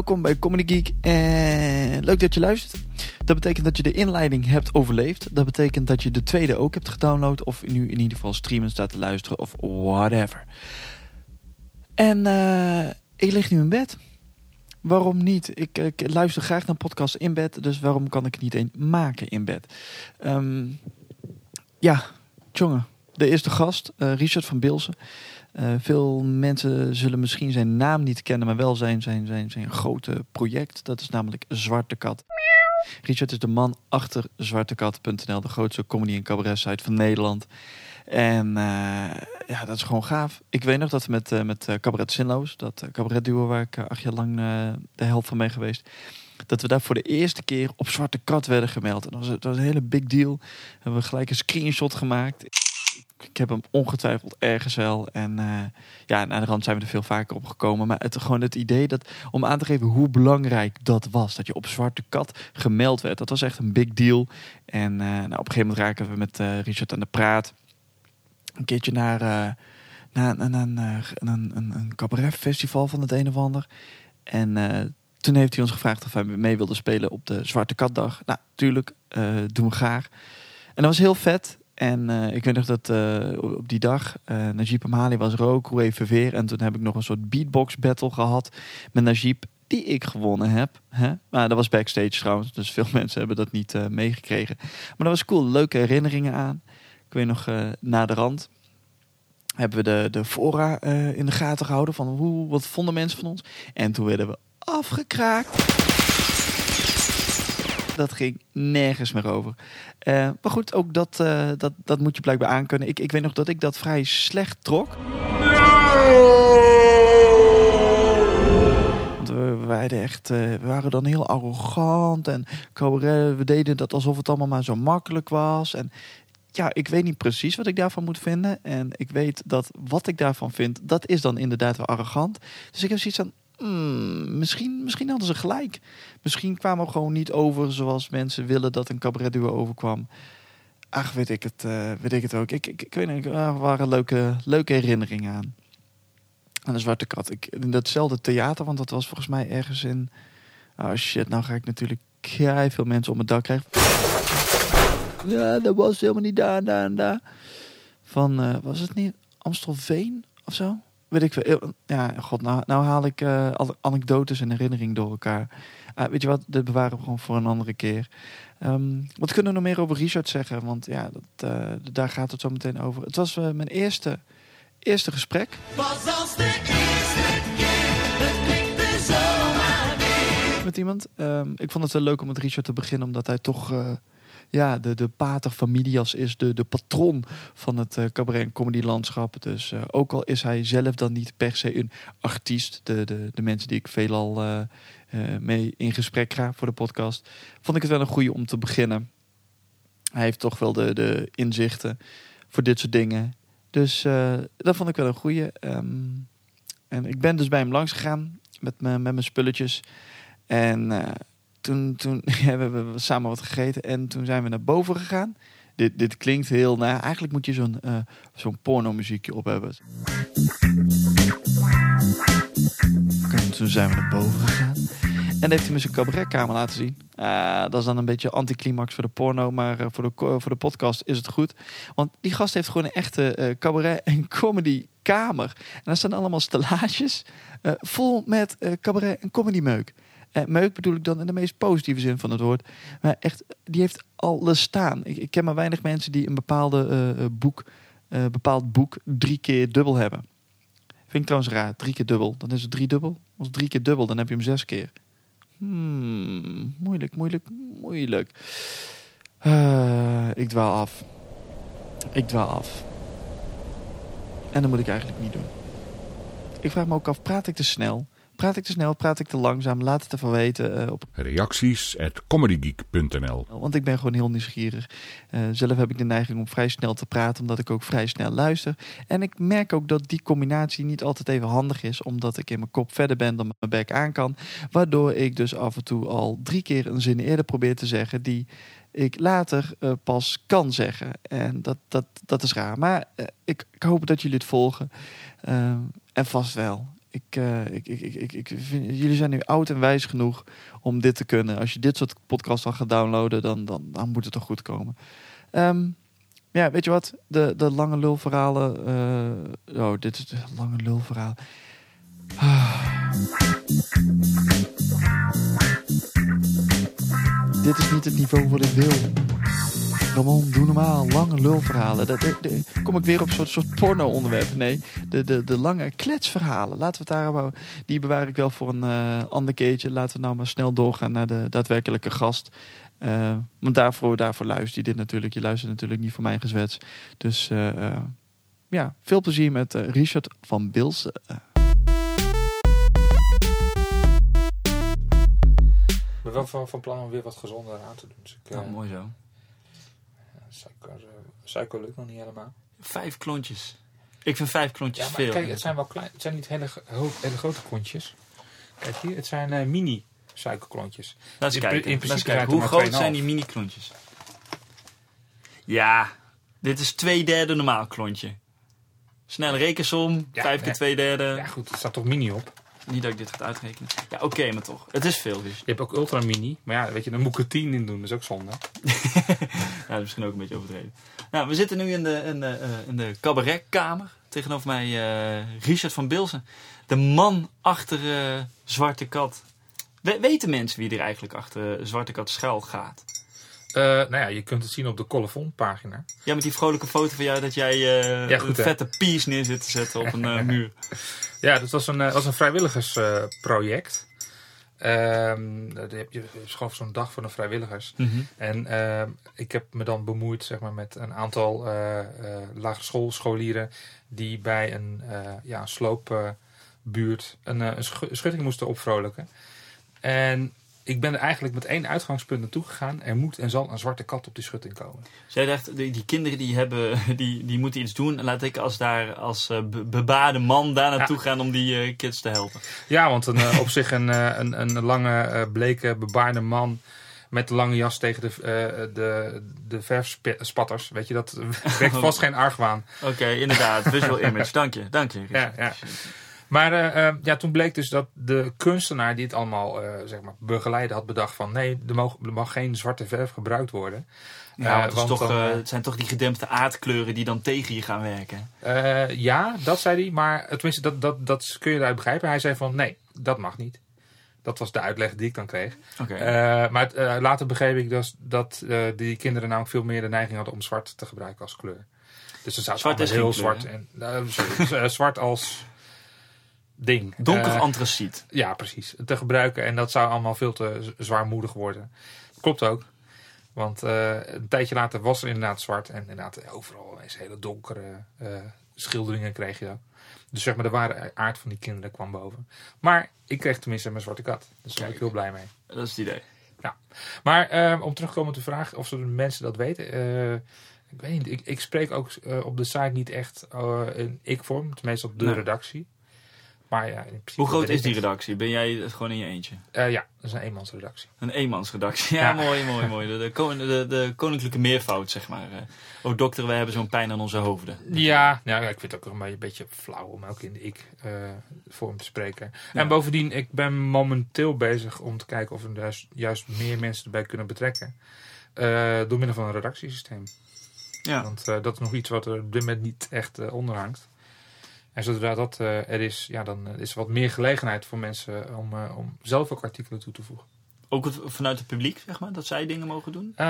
Welkom bij Comedy Geek en leuk dat je luistert. Dat betekent dat je de inleiding hebt overleefd. Dat betekent dat je de tweede ook hebt gedownload of nu in ieder geval streamen staat te luisteren of whatever. En eh, ik lig nu in bed. Waarom niet? Ik, ik luister graag naar podcasts in bed, dus waarom kan ik niet een maken in bed? Ehm, ja, jongen, de eerste gast, eh, Richard van Bilsen. Eh, veel mensen zullen misschien zijn naam niet kennen, maar wel zijn, zijn, zijn, zijn grote project. Dat is namelijk Zwarte Kat. Richard is de man achter zwartekat.nl, de grootste comedy- en cabaret site van Nederland. En uh, ja, dat is gewoon gaaf. Ik weet nog dat we met, uh, met Cabaret Zinloos, dat cabaret duo waar ik acht jaar lang de helft van ben geweest, dat we daar voor de eerste keer op Zwarte Kat werden gemeld. En dat was, dat was een hele big deal. We hebben gelijk een screenshot gemaakt. Ik heb hem ongetwijfeld ergens wel. En ja, aan de rand zijn we er veel vaker op gekomen. Maar het, gewoon het idee dat, om aan te geven hoe belangrijk dat was. Dat je op Zwarte Kat gemeld werd. Dat was echt een big deal. En nou, op een gegeven moment raken we met Richard aan de praat een keertje naar, naar, naar, een, een, een cabaretfestival van het een of ander. En toen heeft hij ons gevraagd of wij mee wilden spelen op de Zwarte Katdag. Nou, tuurlijk, doen we graag. En dat was heel vet. En ik weet nog dat op die dag Najib Amali was er ook, hoe even weer. En toen heb ik nog een soort beatbox battle gehad met Najib die ik gewonnen heb. Hè? Maar dat was backstage trouwens, dus veel mensen hebben dat niet uh, meegekregen. Maar dat was cool, leuke herinneringen aan. Ik weet nog, uh, na de rand hebben we de, de fora uh, in de gaten gehouden van hoe, wat vonden mensen van ons. En toen werden we afgekraakt. Dat ging nergens meer over. Uh, maar goed, ook dat, dat, dat moet je blijkbaar aankunnen. Ik, ik weet nog dat ik dat vrij slecht trok. we waren echt, we waren dan heel arrogant en we deden dat alsof het allemaal maar zo makkelijk was. En ja, ik weet niet precies wat ik daarvan moet vinden. En ik weet dat wat ik daarvan vind, dat is dan inderdaad wel arrogant. Dus ik heb zoiets van, hmm, misschien, misschien hadden ze gelijk. Misschien kwamen we gewoon niet over zoals mensen willen dat een cabaretduo overkwam. Ach, weet ik het, uh, weet ik het ook. Ik, ik, ik weet niet, er waren leuke, leuke herinneringen aan. Aan de Zwarte Kat. Ik, in datzelfde theater, want dat was volgens mij ergens in... Oh shit, nou ga ik natuurlijk kei veel mensen op mijn dak krijgen. Ja, dat was helemaal niet daar, daar en daar. Van, uh, was het niet Amstelveen of zo? Weet ik veel. Ja, god, nou, nou haal ik uh, anekdotes en herinneringen door elkaar. Uh, weet je wat, dit bewaren we gewoon voor een andere keer. Um, wat kunnen we nog meer over Richard zeggen? Want ja, dat, uh, daar gaat het zo meteen over. Het was mijn eerste, eerste gesprek. Was als de eerste keer, het klikte zomaar weer. Met iemand. Um, ik vond het wel leuk om met Richard te beginnen, omdat hij toch ja, de, de pater familias is, de, de patron van het uh, cabaret en comedy landschap. Dus uh, ook al is hij zelf dan niet per se een artiest, de, de, de mensen die ik veelal uh, mee in gesprek ga voor de podcast, vond ik het wel een goede om te beginnen. Hij heeft toch wel de, de inzichten voor dit soort dingen. Dus dat vond ik wel een goede. Um, en ik ben dus bij hem langs gegaan met, me, met mijn spulletjes. En toen, toen ja, we hebben samen wat gegeten en toen zijn we naar boven gegaan. Dit, dit klinkt heel... Nou, eigenlijk moet je zo'n zo'n pornomuziekje op hebben. En toen zijn we naar boven gegaan. En heeft hij me zijn cabaretkamer laten zien. Uh, dat is dan een beetje anticlimax voor de porno, maar uh, voor, de, voor de podcast is het goed. Want die gast heeft gewoon een echte uh, cabaret- en comedy kamer. En daar staan allemaal stellages vol met cabaret- en comedy meuk. Bedoel ik dan in de meest positieve zin van het woord. Maar echt, die heeft alles staan. Ik, ken maar weinig mensen die een bepaalde boek, bepaald boek drie keer dubbel hebben. Vind ik trouwens raar, drie keer dubbel. Dan is het drie dubbel. Als drie keer dubbel, dan heb je hem zes keer. Hmm, moeilijk, moeilijk, moeilijk. ik dwaal af. Ik dwaal af. En dat moet ik eigenlijk niet doen. Ik vraag me ook af, praat ik te snel? Praat ik te snel, praat ik te langzaam? Laat het even weten. Uh, op... Reacties at comedygeek.nl Want ik ben gewoon heel nieuwsgierig. Uh, zelf heb ik de neiging om vrij snel te praten, omdat ik ook vrij snel luister. En ik merk ook dat die combinatie niet altijd even handig is, omdat ik in mijn kop verder ben dan mijn bek aan kan. Waardoor ik dus af en toe al drie keer een zin eerder probeer te zeggen die ik later eh, pas kan zeggen. En dat, dat, dat is raar. Maar eh, ik, ik hoop dat jullie het volgen. Ehm, en vast wel. Ik, eh, ik, ik, ik, ik, vind, jullie zijn nu oud en wijs genoeg om dit te kunnen. Als je dit soort podcasts al gaat downloaden, dan, dan, dan moet het toch goed komen. Ehm, ja, weet je wat? De, de lange lulverhalen. eh oh, dit is de lange lulverhaal. Ah. Dit is niet het niveau wat ik wil. Ramon, doe normaal. Lange lulverhalen. Dat, dat- dat- kom ik weer op een soort, soort porno-onderwerp. Nee, de, de, de lange kletsverhalen. Laten we het daar houden. Die bewaar ik wel voor een eh, ander keertje. Laten we nou maar snel doorgaan naar de daadwerkelijke gast. Eh, want daarvoor, daarvoor luister je dit natuurlijk. Je luistert natuurlijk niet voor mijn gezwets. Dus eh, eh, ja, veel plezier met Richard van Bilsen. Ik ben wel van, van plan om weer wat gezonder aan te doen. Dus ik, Nou, eh, mooi zo. Suiker, eh, suiker lukt nog niet helemaal. Vijf klontjes. Ik vind vijf klontjes Ja, maar veel. kijk, het zijn wel klein, het zijn niet hele, grote klontjes. Kijk hier, het zijn eh, mini suikerklontjes. Laat eens kijken. in principe kijken. Hoe het groot zijn 2,5. die mini-klontjes? Ja, dit is twee derde normaal klontje. Snelle rekensom, Ja, vijf keer twee derde. Ja goed, er staat toch mini op. Niet dat ik dit ga uitrekenen. Ja, oké, maar toch. Het is veel dus. Je hebt ook ultra mini. Maar ja, weet je, dan moet ik er 10 in doen. Dat is ook zonde. Ja, dat is misschien ook een beetje overdreven. Nou, we zitten nu in de, in de, eh, in de cabaretkamer. Tegenover mij eh, Richard van Bilsen. De man achter eh, Zwarte Kat. We- weten mensen wie er eigenlijk achter Zwarte Kat schuil gaat? Eh, nou ja, je kunt het zien op de colofon pagina. Ja, met die vrolijke foto van jou dat jij eh, Ja, goed, een vette piece neer zit te zetten op een eh, muur. Ja, dat was een, eh, was een vrijwilligersproject. Ehm je gewoon zo'n dag voor de vrijwilligers. En ehm, ik heb me dan bemoeid zeg maar, met een aantal eh eh lagere schoolscholieren die bij een, eh ja, een sloopbuurt een, eh, een schu- schutting moesten opvrolijken. En ik ben er eigenlijk met één uitgangspunt naartoe gegaan. Er moet en zal een zwarte kat op die schutting komen. Zij dacht, die, die kinderen die, hebben, die, die moeten iets doen. En laat ik als, daar, als eh, be- bebaarde man daar naartoe gaan om die eh, kids te helpen. Ja, want een, eh, op zich een, een, een lange, bleke, bebaarde man met een lange jas tegen de, eh, de, de verfspatters. Weet je, dat wekt vast geen argwaan. Oké, inderdaad. Visual image. Dank je, dank je. Ja, ja. Maar eh, eh, ja, toen bleek dus dat de kunstenaar die het allemaal eh, zeg maar begeleiden had bedacht van... nee, er mag, er mag geen zwarte verf gebruikt worden. Ja, Eh, want het, is want toch, dan, het zijn toch die gedempte aardkleuren die dan tegen je gaan werken. Ja, dat zei hij. Maar tenminste, dat, dat, dat kun je eruit begrijpen. Hij zei van nee, dat mag niet. Dat was de uitleg die ik dan kreeg. Eh, maar later begreep ik dus dat die kinderen namelijk veel meer de neiging hadden om zwart te gebruiken als kleur. Dus allemaal is heel kleur, zwart. En, sorry, zwart als ding. Donker Eh, antraciet. ja, precies. Te gebruiken. En dat zou allemaal veel te zwaarmoedig worden. Klopt ook. Want eh, een tijdje later was er inderdaad zwart. En inderdaad overal eens hele donkere eh, schilderingen kreeg je. Dus zeg maar de ware aard van die kinderen kwam boven. Maar ik kreeg tenminste mijn zwarte kat. Dus daar ben ik heel blij mee. Dat is het idee. Maar eh, om terug te komen op de vraag of de mensen dat weten. eh, ik weet niet. Ik, ik spreek ook eh, op de site niet echt eh, in ik-vorm. Tenminste op de Nee. redactie. Maar ja, in principe Hoe groot is die redactie? Ben jij het gewoon in je eentje? Eh, ja, dat is een eenmansredactie. Een eenmansredactie. Ja, Ja. mooi, mooi, mooi. De, de, kon- de, de koninklijke meervoud, zeg maar. eh. Oh, dokter, wij hebben zo'n pijn aan onze hoofden. Ja, nou, ik vind het ook een beetje- een beetje flauw om ook in de ik-vorm te spreken. Ja. En bovendien, ik ben momenteel bezig om te kijken of we juist, juist meer mensen erbij kunnen betrekken. Eh, door middel van een redactiesysteem. Ja. Want eh, dat is nog iets wat er op dit moment niet echt eh, onder hangt. En zodra dat eh, er is, ja, dan eh, is er wat meer gelegenheid voor mensen om, eh, om zelf ook artikelen toe te voegen. Ook het- vanuit het publiek, zeg maar, dat zij dingen mogen doen? Ehm,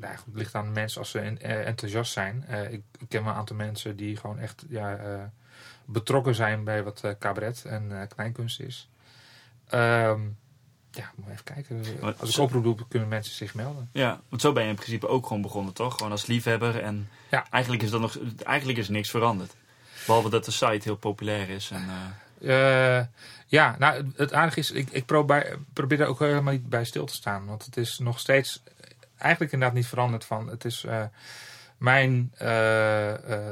nou, het ligt aan de mensen als ze en- enthousiast zijn. Ik, ik ken wel een aantal mensen die gewoon echt ja, betrokken zijn bij wat cabaret en kleinkunst is. Ehm, ja, moet even kijken. Maar Als ik zo- oproep doe, kunnen mensen zich melden. Ja, want zo ben je in principe ook gewoon begonnen, toch? Gewoon als liefhebber. En Ja. eigenlijk is dat nog, eigenlijk is niks veranderd. Behalve dat de site heel populair is. En, eh, Eh, ja, nou, het, aardige is, ik, ik probeer, probeer er ook helemaal niet bij stil te staan. Want het is nog steeds eigenlijk inderdaad niet veranderd van. Het is eh, mijn, eh,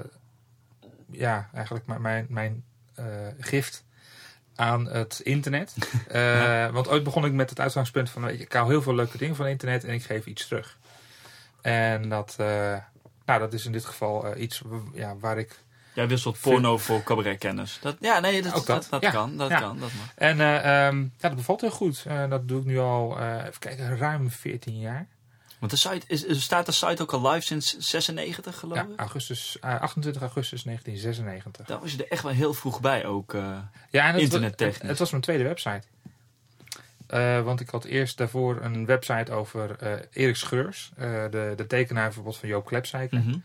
ja, eigenlijk mijn, mijn, gift aan het internet. Want ooit begon ik met het uitgangspunt van, weet je, ik hou heel veel leuke dingen van internet en ik geef iets terug. En dat, eh, nou, dat is in dit geval iets ja, waar ik... Jij wisselt porno voor cabaretkennis. Dat, ja, nee, dat, Ook dat, dat. dat, Ja, kan. Dat ja. kan. Dat mag. En eh, ehm, ja, dat bevalt heel goed. Eh, dat doe ik nu al, eh, even kijken, ruim 14 jaar. Want de site is, staat de site ook al live sinds 96, geloof Ja, ik? augustus, eh, 28 augustus 1996. Daar was je er echt wel heel vroeg bij ook. eh. Ja, en het, Internettechnisch. Het, het was mijn tweede website. Want ik had eerst daarvoor een website over Erik Schreurs, eh, de, de tekenaar bijvoorbeeld van Joop Klepsijker. Mhm.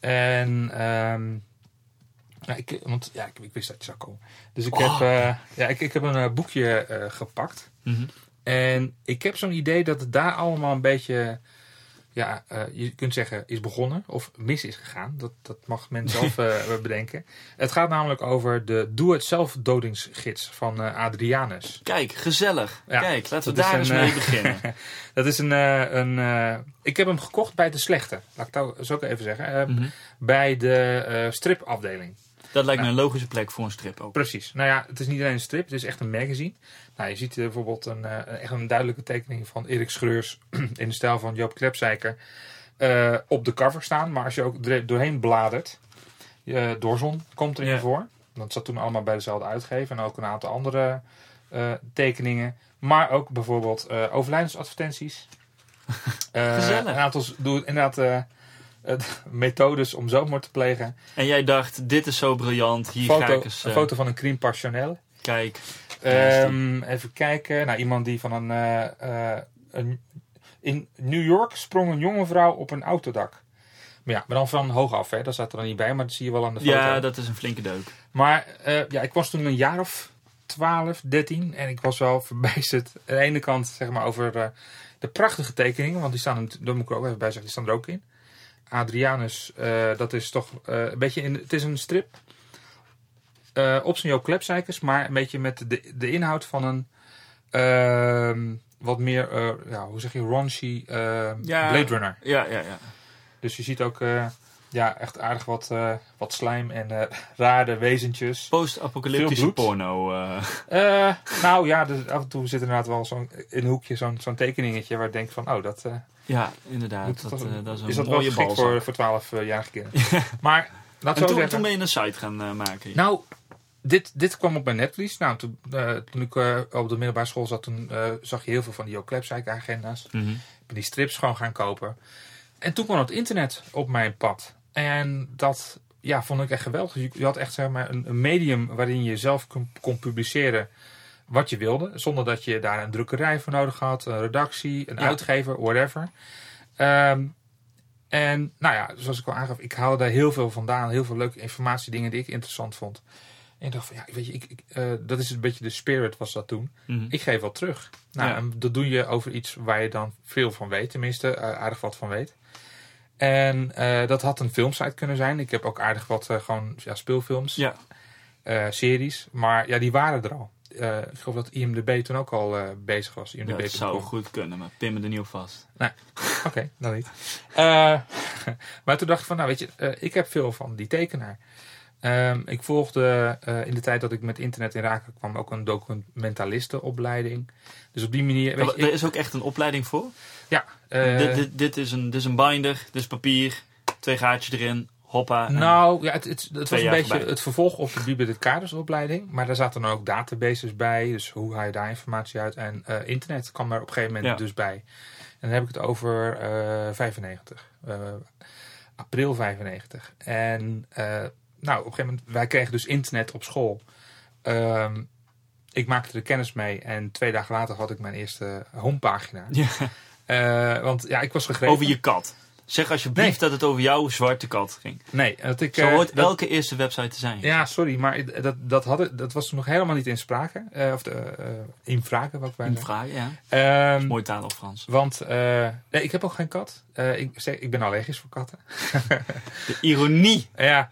En, ehm, ja, ik, want ja, ik, ik wist dat je zou komen. Dus ik Oh. heb, eh, ja, ik, ik heb een eh, boekje eh, gepakt. Mhm. En ik heb zo'n idee dat het daar allemaal een beetje, ja, je kunt zeggen, is begonnen of mis is gegaan. Dat, dat mag men zelf bedenken. Het gaat namelijk over de Doe-het-zelf dodingsgids van Adrianus. Kijk, gezellig. Ja, Kijk, laten we daar eens een, mee beginnen. Dat is een, een ik heb hem gekocht bij de slechte, laat ik dat zo ook even zeggen, Mhm. bij de stripafdeling. Dat lijkt me een logische plek voor een strip ook. Precies. Nou ja, het is niet alleen een strip, het is echt een magazine. Nou, je ziet eh, bijvoorbeeld een, eh, echt een duidelijke tekening van Erik Schreurs in de stijl van Joop Klepsijker eh, op de cover staan. Maar als je ook doorheen bladert, uh, Doorzon komt erin Ja. voor. Dat zat toen allemaal bij dezelfde uitgever en ook een aantal andere tekeningen. Maar ook bijvoorbeeld overlijdensadvertenties. Gezellig. Een aantal inderdaad methodes om zelfmoord te plegen. En jij dacht, dit is zo briljant. Hier ga Foto, ik eens... een eh, foto van een crime passionnel. Kijk. Ehm, even kijken. Nou, iemand die van een, eh, eh, een. In New York sprong een jonge vrouw op een autodak. Maar ja, maar dan van hoog af, hè. Dat staat er dan niet bij, maar dat zie je wel aan de foto. Ja, dat is een flinke deuk. Maar ja, ik was toen een jaar of 12, 13 en ik was wel verbijsterd. Aan de ene kant zeg maar over de prachtige tekeningen, want die staan, daar moet ik er ook even bij zeggen, die staan er ook in. Adrianus, eh, dat is toch eh, een beetje, in, het is een strip eh, op zijn Joop Klepsijkers, maar een beetje met de, de inhoud van een ehm, wat meer, ja, hoe zeg je, raunchy Ja. Blade Runner. Ja, ja, ja. Dus je ziet ook ja, echt aardig wat, eh, wat slijm en eh, rare wezentjes. Post-apocalyptische porno. eh. Nou ja, dus af en toe zit er inderdaad wel zo'n, in een hoekje zo'n, zo'n tekeningetje waar ik denk van, oh, dat, ja, inderdaad. Dat, eh, dat is een is dat wel mooie voor, voor 12-jarige kinderen. maar, laat En zo toen, zeggen. toen ben je een site gaan maken. Nou, dit, dit kwam op mijn netvlies. Nou, toen, toen ik op de middelbare school zat, toen zag je heel veel van die Klepsijk agenda's. Mhm. Ik ben die strips gewoon gaan kopen. En toen kwam het internet op mijn pad. En dat ja, vond ik echt geweldig. Je, had echt zeg maar, een, een medium waarin je zelf kon, kon publiceren wat je wilde. Zonder dat je daar een drukkerij voor nodig had, een redactie, een Ja. uitgever, whatever. Ehm, en nou ja, zoals ik al aangaf, ik haalde daar heel veel vandaan. Heel veel leuke informatie, dingen die ik interessant vond. En ik dacht van, ja, weet je, ik, ik, eh, dat is een beetje de spirit was dat toen. Mhm. Ik geef wat terug. Nou, Ja. en dat doe je over iets waar je dan veel van weet. Tenminste, eh, aardig wat van weet. En eh, dat had een filmsite kunnen zijn. Ik heb ook aardig wat eh, gewoon ja, speelfilms, Ja, eh, series. Maar ja, die waren er al. Ik geloof dat IMDB toen ook al bezig was. IMDb. dat zou goed kunnen, maar pin me er niet op vast. Oké, dan niet. Maar toen dacht ik van, nou weet je, ik heb veel van die tekenaar. Ehm, ik volgde eh, in de tijd dat ik met internet in raken kwam ook een documentalistenopleiding. Dus op die manier, weet je, er is ook echt een opleiding voor. ja. eh, dit, dit, dit, is een, dit is een binder, dit is papier, twee gaatjes erin, hoppa. Nou, ja, het, het, het was een beetje het vervolg op de Kadersopleiding. Maar daar zaten dan ook databases bij. Dus hoe haal je daar informatie uit? En eh, internet kwam er op een gegeven moment Ja. dus bij. En dan heb ik het over eh 95. eh, april 95. En eh, nou, op een gegeven moment, wij kregen dus internet op school. Ehm, ik maakte er kennis mee. En twee dagen later had ik mijn eerste homepagina. Ja, Eh, want ja, ik was gegrepen. over je kat. Zeg alsjeblieft Nee. dat het over jouw zwarte kat ging. Nee, dat ik... Zo eh, hoort dat- elke eerste website te zijn. Ja, sorry, maar dat, dat, had, ik- dat was nog helemaal niet in sprake. Eh, of de, in vragen, wat ik bijna In vragen, ja. Ehm, Mooi taal of Frans. want eh, nee, ik heb ook geen kat. Ik, zeg, ik ben allergisch voor katten. De ironie. ja,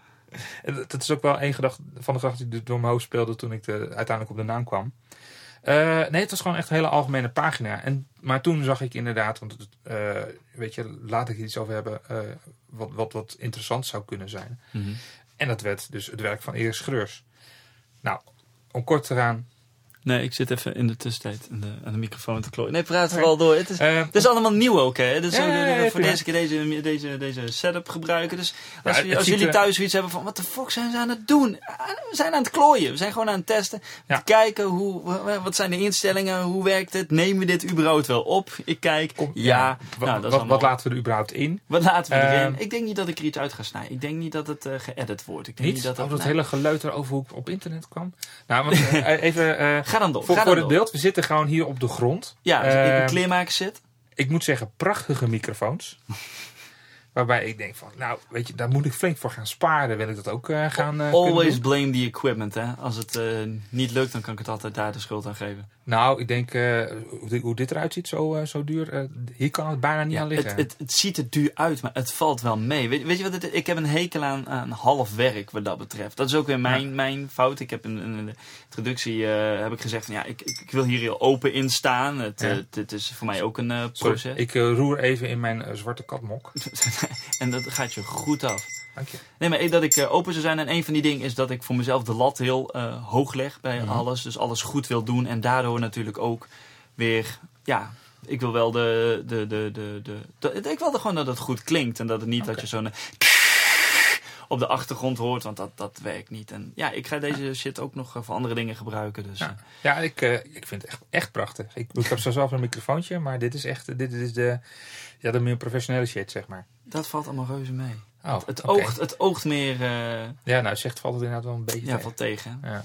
dat dat is ook wel een gedachte van de gedachten die door mijn hoofd speelde toen ik de, uiteindelijk op de naam kwam. Eh, nee, het was gewoon echt een hele algemene pagina. En, maar toen zag ik inderdaad, want het, eh, weet je, laat ik iets over hebben, eh, wat, wat, wat interessant zou kunnen zijn. Mhm. En dat werd dus het werk van Erik Schreurs. Nou, om kort te gaan. Nee, ik zit even in de tussentijd aan de, aan de microfoon te klooien. Nee, praat vooral door. Het is, Eh, het is allemaal nieuw ook, hè? Dus Ja, we- ja, ja, voor deze keer deze, deze, deze setup gebruiken. Dus als, we- het als jullie er- thuis zoiets hebben van, wat de fuck zijn ze aan het doen? Ah, We zijn aan het klooien. We zijn gewoon aan het testen. Te kijken, hoe, wa- wat zijn de instellingen? Hoe werkt het? Nemen we dit überhaupt wel op? Ik kijk. kom- ja, Wat, nou, dat is wat, allemaal- wat laten we er überhaupt in? wat laten we erin? Ehm, ik denk niet dat ik er iets uit ga snijden. Ik denk niet dat het eh geëdit wordt. Ik denk Niet? niet dat dat, oh, nee. hele geleuter over hoe ik op internet kwam. Nou, want, eh, even eh, Ga dan door. voor, ga voor dan het door. beeld. We zitten gewoon hier op de grond. Ja, als ik in Eh, een kleermaker zit. ik moet zeggen, prachtige microfoons. Waarbij ik denk van, nou, weet je, daar moet ik flink voor gaan sparen. Wil ik dat ook eh, gaan eh, Always blame the equipment, hè. Als het eh, niet lukt, dan kan ik het altijd daar de schuld aan geven. Nou, ik denk, eh, hoe, dit- eruit ziet, zo, eh, zo duur. eh, hier kan het bijna niet Ja, aan liggen. het, het, het ziet er duur uit, maar het valt wel mee. Weet, weet je wat het, ik heb een hekel aan, aan half werk wat dat betreft. Dat is ook weer mijn, mijn fout. Ik heb in, in de introductie heb ik gezegd van ja, ik, ik wil hier heel open in staan. Het, Ja. het, is voor mij ook een Sorry, proces. ik roer even in mijn zwarte katmok. en dat gaat je goed af. Dank je. Nee, maar dat ik eh, open zou zijn. En een van die dingen is dat ik voor mezelf de lat heel eh, hoog leg bij Mhm. alles. Dus alles goed wil doen. En daardoor natuurlijk ook weer, ja, ik wil wel de, de, de, de, de, de- ik wil gewoon dat het goed klinkt. En dat het niet dat je zo'n eh, op de achtergrond hoort, want dat, dat werkt niet. En ja, ik ga deze shit ook nog voor andere dingen gebruiken. Dus Ja, ja ik, ik vind het echt, echt prachtig. Ik, ik heb zo zelf een microfoontje, maar dit is echt dit is de, ja, de meer professionele shit, zeg maar. dat valt allemaal reuze mee. Oh, Het, oogt, het oogt meer, eh, Ja, nou, zegt valt het inderdaad wel een beetje ja, valt tegen. Ja.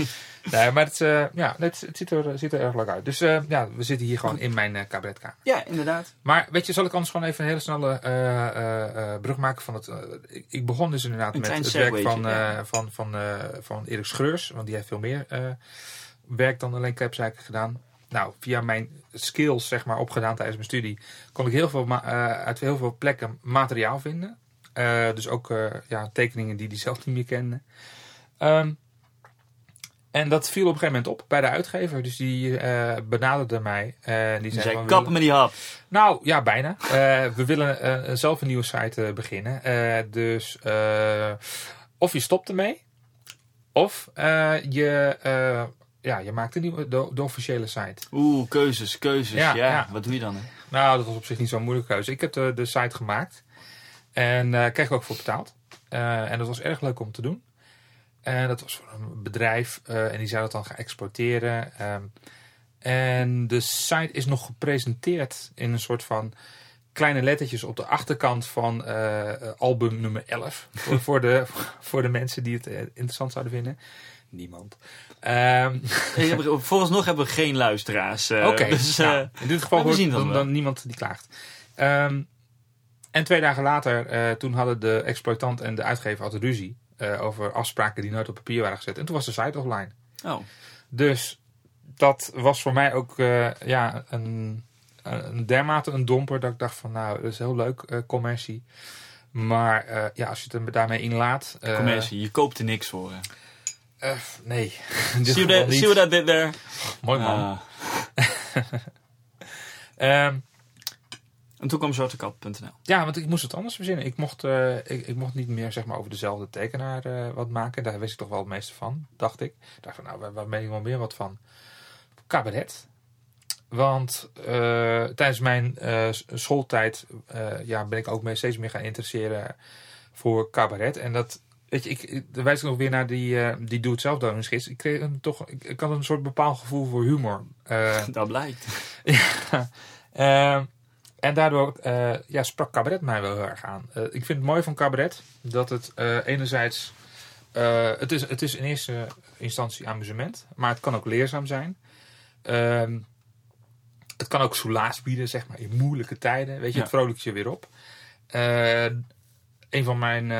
nee, maar het, eh, ja, het, het ziet, er, ziet er erg leuk uit. Dus eh, ja, we zitten hier gewoon in mijn cabaretkamer. Ja, inderdaad. Maar weet je, zal ik anders gewoon even een hele snelle brug maken van het... ik, ik begon dus inderdaad Een met het werk van, ja. van, van, van Erik Schreurs. Want die heeft veel meer werk dan alleen capsuiken gedaan. Nou, via mijn skills zeg maar opgedaan tijdens mijn studie... kon ik heel veel uit heel veel plekken materiaal vinden. Eh, dus ook eh, ja, tekeningen die hij zelf niet meer kende. Ehm, en dat viel op een gegeven moment op bij de uitgever. Dus die eh, benaderde mij. en die Die zei, zei, kappen met die hap. nou, ja, bijna. We willen zelf een nieuwe site beginnen. Dus of je stopt ermee, of je, ja, je maakt een nieuwe, de, de officiële site. Oeh, keuzes, keuzes. Ja, Ja, ja. wat doe je dan? Hè? Nou, dat was op zich niet zo'n moeilijke keuze. Ik heb de, de site gemaakt en eh kreeg er ook voor betaald. Eh, en dat was erg leuk om te doen. En dat was voor een bedrijf eh, en die zou dat dan gaan exporteren. Ehm, en de site is nog gepresenteerd in een soort van kleine lettertjes op de achterkant van eh, album nummer 11. voor, voor, de, voor de mensen die het eh, interessant zouden vinden. Niemand. Ehm, Ik heb, vooralsnog hebben we geen luisteraars. eh, Oké, dus, nou, eh, in dit geval hoort dan, niemand die klaagt. Ehm, en twee dagen later, eh, toen hadden de exploitant en de uitgever hadden ruzie eh, over afspraken die nooit op papier waren gezet. En toen was de site offline. oh, Dus dat was voor mij ook eh, ja, een, een dermate een domper dat ik dacht van nou, dat is heel leuk, commercie. Maar ja, als je het er daarmee inlaat... commercie, je koopt er niks voor. hè. nee. Dit see what I did there? Mooi man. Ah. Ehm, en toen kwam zwartekat.nl. Ja, want ik moest het anders verzinnen. Ik mocht, eh, ik, ik mocht niet meer zeg maar, over dezelfde tekenaar eh, wat maken. Daar wist ik toch wel het meeste van, dacht ik. Ik dacht van, nou, waar, waar ben ik wel meer wat van? Cabaret. Want eh, tijdens mijn schooltijd ja, ben ik ook mee, steeds meer gaan interesseren voor cabaret. En dat, weet je, ik, ik, dan wijs ik nog weer naar die, eh die doe-het-zelf doningsgids. Ik kreeg een, toch, ik, ik had een soort bepaald gevoel voor humor. Dat blijkt. ja. En daardoor eh, ja, sprak cabaret mij wel heel erg aan. Eh, ik vind het mooi van cabaret dat het eh, enerzijds. het, is, het is in eerste instantie amusement, maar het kan ook leerzaam zijn. Ehm, het kan ook soelaas bieden, zeg maar, in moeilijke tijden. Weet je, Ja. het vrolijkt je weer op. Een van mijn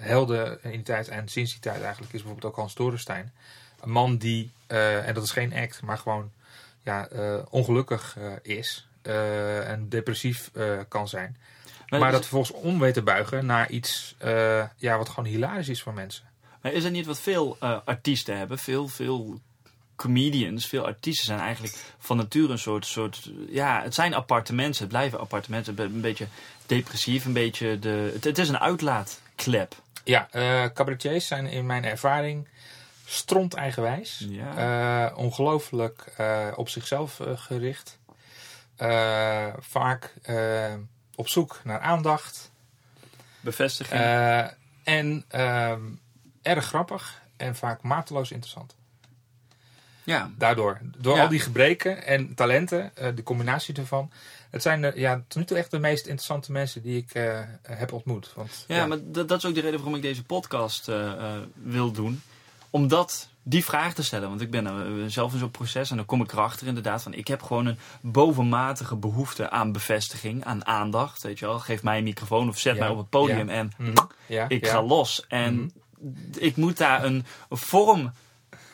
helden in die tijd en sinds die tijd eigenlijk is bijvoorbeeld ook Hans Dorenstein. Een man die, en dat is geen act, maar gewoon ja, ongelukkig is eh, en depressief eh, kan zijn. Maar, dat vervolgens om weet te buigen naar iets eh, ja, wat gewoon hilarisch is voor mensen. maar is dat niet wat veel artiesten hebben? Veel, veel comedians, veel artiesten zijn eigenlijk van nature een soort, soort... Ja, het zijn aparte mensen. Het blijven aparte mensen. Een beetje depressief, een beetje... De, het, het is een uitlaatklep. Ja, eh cabaretiers zijn in mijn ervaring stront eigenwijs. Ja. Ongelooflijk op zichzelf gericht. Eh, vaak eh, op zoek naar aandacht. Bevestiging. Eh, en erg grappig en vaak mateloos interessant. ja. Daardoor. Door Ja. al die gebreken en talenten, de combinatie ervan. Het zijn de, ja, tot nu toe echt de meest interessante mensen die ik heb ontmoet. Want, Ja, maar dat, dat is ook de reden waarom ik deze podcast wil doen. Omdat die vraag te stellen. Want ik ben eh, zelf in zo'n proces en dan kom ik erachter inderdaad van... Ik heb gewoon een bovenmatige behoefte aan bevestiging, aan aandacht. Weet je wel, geef mij een microfoon of zet Ja, mij op het podium ja. en Mhm. ja, ik ga los. En ik moet daar een, vorm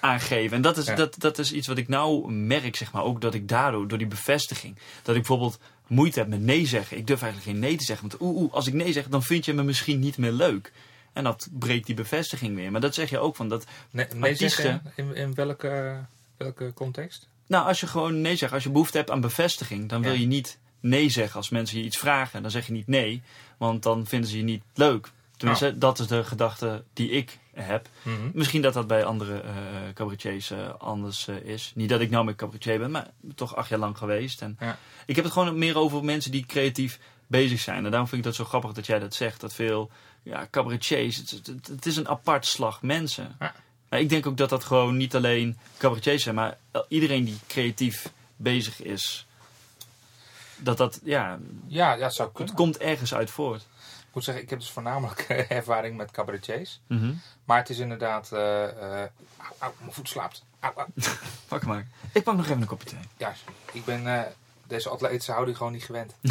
aan geven. En dat is, dat, dat is iets wat ik nou merk, zeg maar. Ook dat ik daardoor, door die bevestiging... Dat ik bijvoorbeeld moeite heb met nee zeggen. Ik durf eigenlijk geen nee te zeggen. Want oeh, oeh, als ik nee zeg, dan vind je me misschien niet meer leuk. En dat breekt die bevestiging weer. Maar dat zeg je ook van dat... Nee, nee Artiesten. zeggen, in, in welke, welke context? Nou, als je gewoon nee zegt, als je behoefte hebt aan bevestiging... dan wil Ja. je niet nee zeggen als mensen je iets vragen. Dan zeg je niet nee, want dan vinden ze je niet leuk. Tenminste, dat is de gedachte die ik heb. Mhm. Misschien dat dat bij andere eh cabaretiers eh, anders eh, is. Niet dat ik nou met cabaretier ben, maar toch acht jaar lang geweest. En Ja. Ik heb het gewoon meer over mensen die creatief bezig zijn. En daarom vind ik dat zo grappig dat jij dat zegt. Dat veel ja, cabaretiers, het, het- het is een apart slag mensen. Ja. Maar ik denk ook dat dat gewoon niet alleen cabaretiers zijn, maar iedereen die creatief bezig is. Dat dat, ja, Ja, ja, zou het kunnen. komt ergens uit voort. Ik moet zeggen, ik heb dus voornamelijk ervaring met cabaretiers. Mhm. Maar het is inderdaad... auw, auw, mijn voet slaapt. Auw. Pak maar. Ik pak nog even een kopje thee. Ja, ik ben eh, deze atletische houding gewoon niet gewend.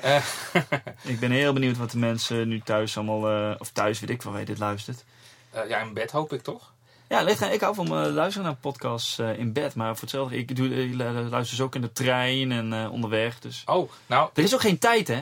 Eh, Ik ben heel benieuwd wat de mensen nu thuis allemaal, eh, of thuis weet ik wel je dit luistert. eh, ja, in bed hoop ik toch? Ja, ik hou van eh, luisteren naar podcasts eh, in bed. Maar voor hetzelfde, ik, doe, ik luister ze ook in de trein en eh, onderweg. Dus. Oh, nou, Er is ook geen tijd, hè?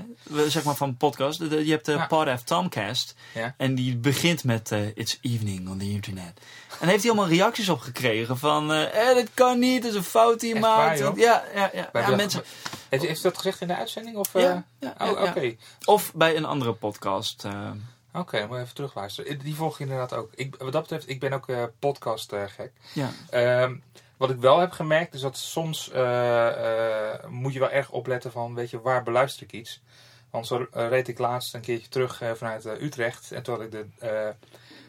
Zeg maar van podcast. Je hebt de Ja. Pod F Tomcast. Ja. En die begint met It's evening on the internet. En heeft hij allemaal reacties op gekregen van... eh, dat kan niet, dat is een fout waar, joh? Ja, ja, ja. Bij ja mensen... heeft, heeft dat gezegd in de uitzending? Of? Ja, ja, Oh, ja. Of bij een andere podcast. eh. Oké, moet je even terugluisteren. Die volg je inderdaad ook. Ik, wat dat betreft, ik ben ook eh, podcast eh, gek. ja. Ehm, wat ik wel heb gemerkt is dat soms eh, moet je wel erg opletten van, weet je, waar beluister ik iets? Want zo reed ik laatst een keertje terug vanuit Utrecht en toen had ik de,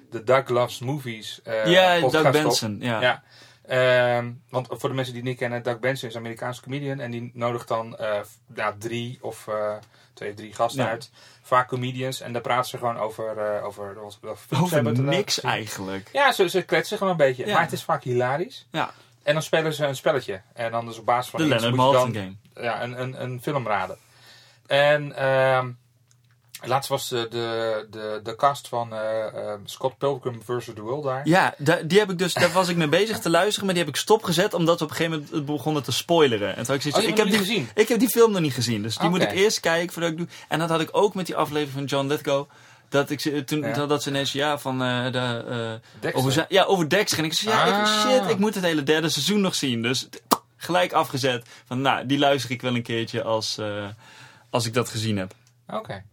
de Doug Loves Movies ja, Doug op. Benson. Ja. Ja. Ehm, want voor de mensen die het niet kennen, Doug Benson is een Amerikaanse comedian. En die nodigt dan eh, ja, drie of eh, twee, drie gasten Ja. uit. Vaak comedians. En daar praten ze gewoon over, eh over, over, over niks eigenlijk. Ja, ze, ze kletsen gewoon een beetje. Ja. Maar het is vaak hilarisch. Ja, En dan spelen ze een spelletje. En dan dus op basis van de iets Leonard moet je Maltin dan game. ja, een, een, een film raden. En ehm laatst was de, de, de, de cast van eh, eh, Scott Pilgrim vs. The World daar. Ja, die heb ik dus, daar was ik mee bezig te luisteren, maar die heb ik stopgezet omdat we op een gegeven moment begonnen te spoileren. En toen ik zoiets Oh, ik, heb die, gezien? ik heb die film nog niet gezien, dus die moet ik eerst kijken voordat ik doe. En dat had ik ook met die aflevering van John Lithgow. Dat ik ze- toen Ja. dat ze ineens ja van eh, de eh, Dexter. over ja over Dexter en ik zei ja Ah. shit ik moet het hele derde seizoen nog zien dus gelijk afgezet van nou die luister ik wel een keertje als eh, als ik dat gezien heb. Oké.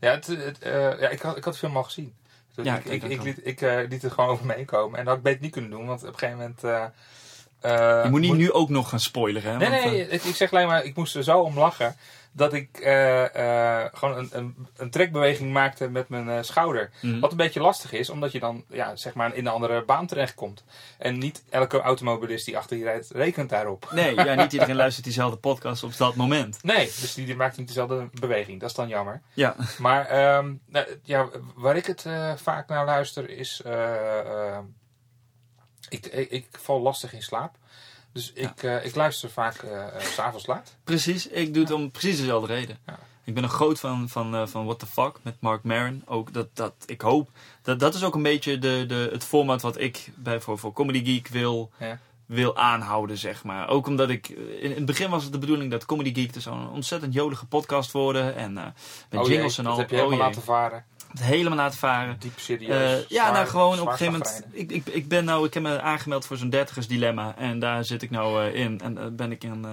Ja, het, het, eh, ja ik, had, ik had de film al gezien. Dus Ja, ik, ik ik, liet, ik eh, liet het gewoon over meekomen. En dat had ik beter niet kunnen doen, want op een gegeven moment... eh, je moet niet nu ook nog gaan spoileren hè. Nee, want, nee, ik, ik zeg alleen maar, ik moest er zo om lachen dat ik eh, eh, gewoon een, een, een trekbeweging maakte met mijn eh, schouder. mhm. Wat een beetje lastig is, omdat je dan ja, zeg maar in een andere baan terechtkomt. En niet elke automobilist die achter je rijdt, rekent daarop. Nee, ja, niet iedereen luistert diezelfde podcast op dat moment. Nee, dus die, die maakt niet dezelfde beweging. Dat is dan jammer. Ja. Maar ehm, nou, ja, waar ik het vaak naar luister is... ik, ik, ik val lastig in slaap. Dus ik, eh, ik luister vaak eh, eh, s s'avonds laat. Precies, ik doe het om precies dezelfde reden. Ik ben een groot fan van, eh, van What the Fuck met Mark Maron. Ook dat, dat ik hoop, dat, dat is ook een beetje de, de, het format wat ik bij, voor, voor Comedy Geek wil, Ja. Wil aanhouden, zeg maar. Ook omdat ik, in, het begin was het de bedoeling dat Comedy Geek dus zo'n ontzettend jolige podcast worden. En eh, met Oh jingles jee, en al. Dat heb je Oh helemaal jee. laten varen. Het helemaal laten varen. Diep serieus. Eh, ja, nou gewoon op een gegeven moment. Ik, ik, ik ben nou, ik heb me aangemeld voor zo'n dertigers dilemma. En daar zit ik nou eh, in. En ben ik in,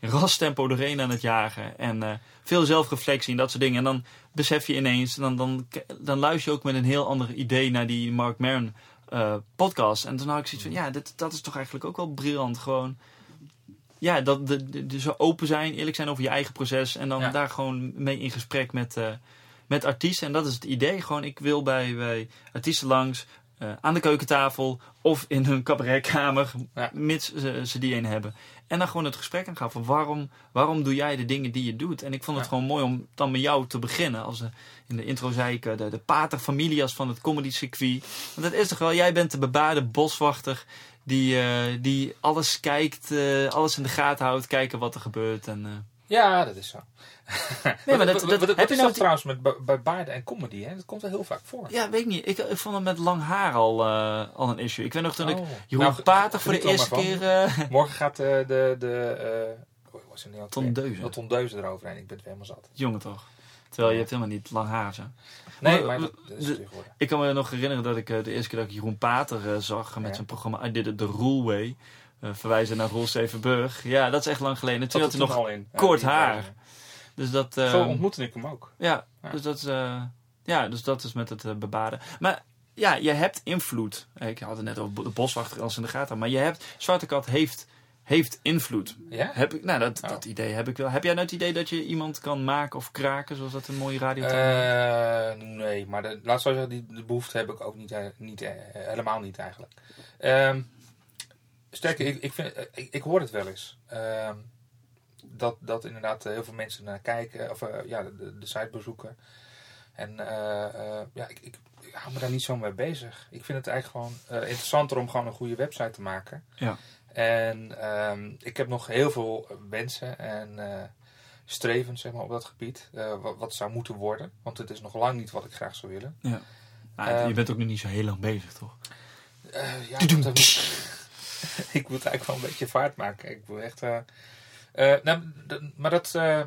in rastempo doorheen aan het jagen. En veel zelfreflectie en dat soort dingen. En dan besef je ineens, dan, dan, dan luister je ook met een heel ander idee naar die Mark Maron eh, podcasts. En toen had ik zoiets van, ja, dit, dat is toch eigenlijk ook wel briljant. Gewoon, ja, dat de, de, de zo open zijn, eerlijk zijn over je eigen proces. En dan Ja. daar gewoon mee in gesprek met, eh, met artiesten. En dat is het idee. Gewoon, ik wil bij, bij artiesten langs, eh, aan de keukentafel of in hun cabaretkamer, Ja. mits ze, ze die een hebben. En dan gewoon het gesprek aangaan van waarom, waarom doe jij de dingen die je doet? En ik vond het Ja. gewoon mooi om dan met jou te beginnen. Als, eh, in de intro zei ik, eh, de, de pater familias van het comedy circuit. Want dat is toch wel, jij bent de bebaarde boswachter die, die alles kijkt, alles in de gaten houdt, kijken wat er gebeurt. En, Ja, dat is zo. Nee, maar dat, dat, heb je nou dat trouwens met, bij- baarden en comedy? Hè? Dat komt wel heel vaak voor. Ja, weet ik niet. Ik, ik vond het met lang haar al, eh, al een issue. Ik weet nog toen ik Oh. Jeroen Nou, Pater voor de er eerste keer... eh, Morgen gaat eh, de... de hoe was het? Deuze. Deuze eroverheen. Ik ben het helemaal zat. jongen toch? Terwijl je hebt helemaal niet lang haar zo. Nee, Maar, maar dat, dat is de-. Ik kan me nog herinneren dat ik de eerste keer dat ik Jeroen Pater zag met Ja. zijn programma I Did It The Rule Way. Eh, verwijzen naar Roel Stevenburg. Ja, dat is echt lang geleden. Toen had hij nog al in. Kort haar. Dus dat, Zo ontmoette ik hem ook. ja, Ja. Dus dat, is, eh, ja, dus dat is met het eh, bebaden. Maar ja, je hebt invloed. Ik had het net over de boswachter als in de gaten. Maar je hebt, Zwarte Kat heeft, heeft invloed. Ja? Heb ik, nou, dat, Oh. dat idee heb ik wel. Heb jij nou het idee dat je iemand kan maken of kraken, zoals dat een mooie radio nee, maar de, laat zo zeggen, die de behoefte heb ik ook niet, niet helemaal niet eigenlijk. Ehm, sterker, ik, ik, vind, eh, ik, ik hoor het wel eens. Ehm, dat, dat inderdaad eh, heel veel mensen naar kijken, of eh, ja, de, site bezoeken. En ja, ik, ik, ik hou me daar niet zo mee bezig. Ik vind het eigenlijk gewoon interessanter om gewoon een goede website te maken. Ja. En ehm, ik heb nog heel veel wensen en strevens zeg maar, op dat gebied. wat, wat zou moeten worden. Want het is nog lang niet wat ik graag zou willen. Ja. Nou, Ehm, je bent ook nog niet zo heel lang bezig, toch? Ja, dat ik moet eigenlijk wel een beetje vaart maken. Ik wil echt. eh, eh, nou, maar dat. eh,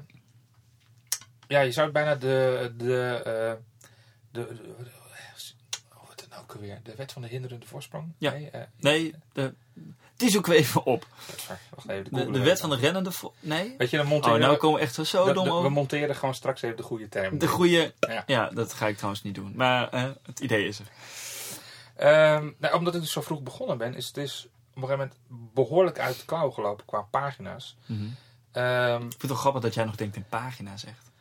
ja, je zou het bijna de. de, de, de oh, wat is het nou ook alweer? De wet van de hinderende voorsprong? Ja. Nee, Nee, de, die zoeken we even op. Wacht even, De, wet van de rennende... Nee? Weet je, dan Oh, monteren nou we- komen we echt zo de- dom de- we over. monteren gewoon straks even de goede term. De goede... Ja. Ja, dat ga ik trouwens niet doen. Maar het idee is er. Ehm, nou, omdat ik dus zo vroeg begonnen ben, is het dus op een gegeven moment behoorlijk uit de klauw gelopen qua pagina's. Mhm. Ehm, Ik vind het wel grappig dat jij nog denkt in pagina's echt.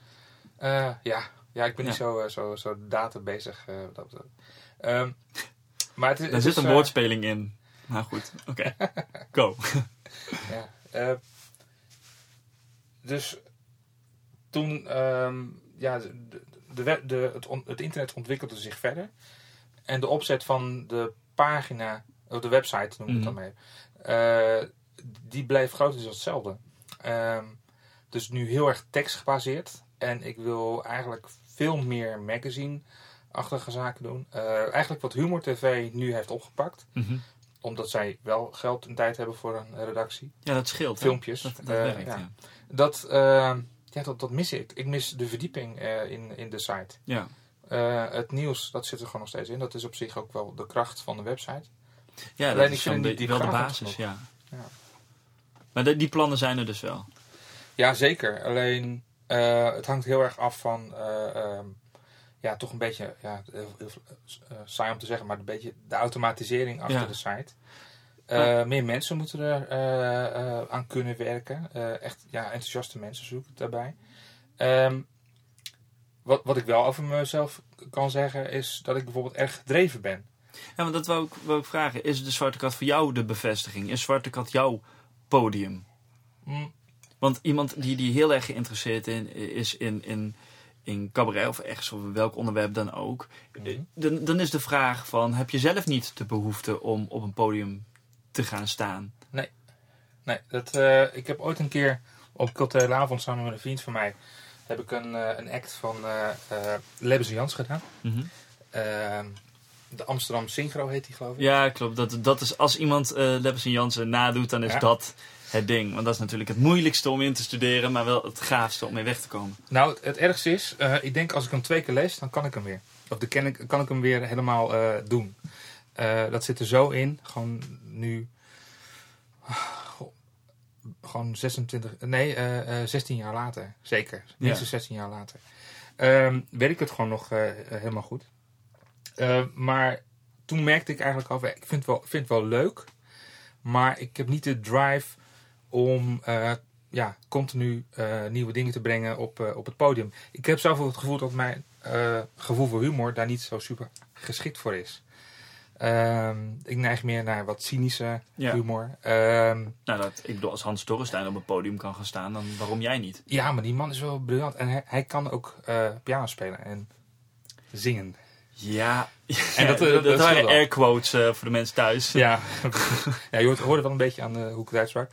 Eh, ja. ja, ik ben niet zo, eh, zo, zo data bezig. dat. Ehm, maar het, is- Daar het zit is, een woordspeling in. Nou goed, oké. Go. ja, dus toen, ehm, ja, de, de, de, web- de- het, on- het internet ontwikkelde zich verder. En de opzet van de pagina, of de website noem ik het dan mee, eh, die bleef grotendeels hetzelfde. Ehm, dus nu heel erg tekstgebaseerd. En ik wil eigenlijk veel meer magazine-achtige zaken doen. Eh, eigenlijk wat Humor TV nu heeft opgepakt. Mhm. Omdat zij wel geld en tijd hebben voor een redactie. Ja, dat scheelt. hè? Filmpjes. Dat, dat Eh, werkt, ja. ja. Dat, ja, dat, dat mis ik. Ik mis de verdieping in, in de site. Ja. Het nieuws, dat zit er gewoon nog steeds in. Dat is op zich ook wel de kracht van de website. Ja, Alleen dat is zo'n niet wel de basis, ja. Ja. Maar de- die plannen zijn er dus wel. Ja, zeker. Alleen eh, het hangt heel erg af van, eh, ehm, ja, toch een beetje, ja, heel, heel, eh, saai om te zeggen, maar een beetje de automatisering achter Ja. de site. Eh, Meer mensen moeten er eh, eh, aan kunnen werken. Eh, echt, ja, enthousiaste mensen zoek ik daarbij. Ehm, wat, wat ik wel over mezelf kan zeggen, is dat ik bijvoorbeeld erg gedreven ben. Ja, maar dat wou ik, wou ik vragen. Is de Zwarte Kat voor jou de bevestiging? Is Zwarte Kat jouw podium? Mm, Want iemand die, die heel erg geïnteresseerd in, is in, in, in cabaret of echt of welk onderwerp dan ook. Mhm. Dan, dan is de vraag van, heb je zelf niet de behoefte om op een podium te gaan staan? Nee, dat, eh, ik heb ooit een keer op culturele avond samen met een vriend van mij heb ik een, eh, een act van eh eh en Jans gedaan. Mhm. Ehm, de Amsterdam Synchro heet die geloof ik. Ja, klopt. Dat, dat is, als iemand eh Lebbes en Jansen nadoet, dan is Ja. dat het ding. Want dat is natuurlijk het moeilijkste om in te studeren, maar wel het gaafste om mee weg te komen. Nou, het, het ergste is, eh, ik denk als ik hem twee keer lees, dan kan ik hem weer. Of dan kan ik, kan ik hem weer helemaal eh, doen. Dat zit er zo in, gewoon nu, ah, gewoon 26, nee, eh, eh, 16 jaar later, zeker. Minstens 16 jaar later. Ehm weet ik het gewoon nog helemaal goed. Eh, maar toen merkte ik eigenlijk al, ik vind het wel, vind het wel leuk, maar ik heb niet de drive om eh, ja, continu eh, nieuwe dingen te brengen op, op het podium. Ik heb zelf het gevoel dat mijn gevoel voor humor daar niet zo super geschikt voor is. Ehm, ik neig meer naar wat cynische Ja. humor. Ehm, Nou, dat, ik bedoel, als Hans Dorrestein op een podium kan gaan staan, dan waarom jij niet? ja, maar die man is wel briljant. En hij, hij kan ook piano spelen en zingen. Ja, En dat- dat- dat waren air quotes eh, voor de mensen thuis. Ja, ja je hoort, hoorde wel een beetje aan eh, hoe ik het uitsprak.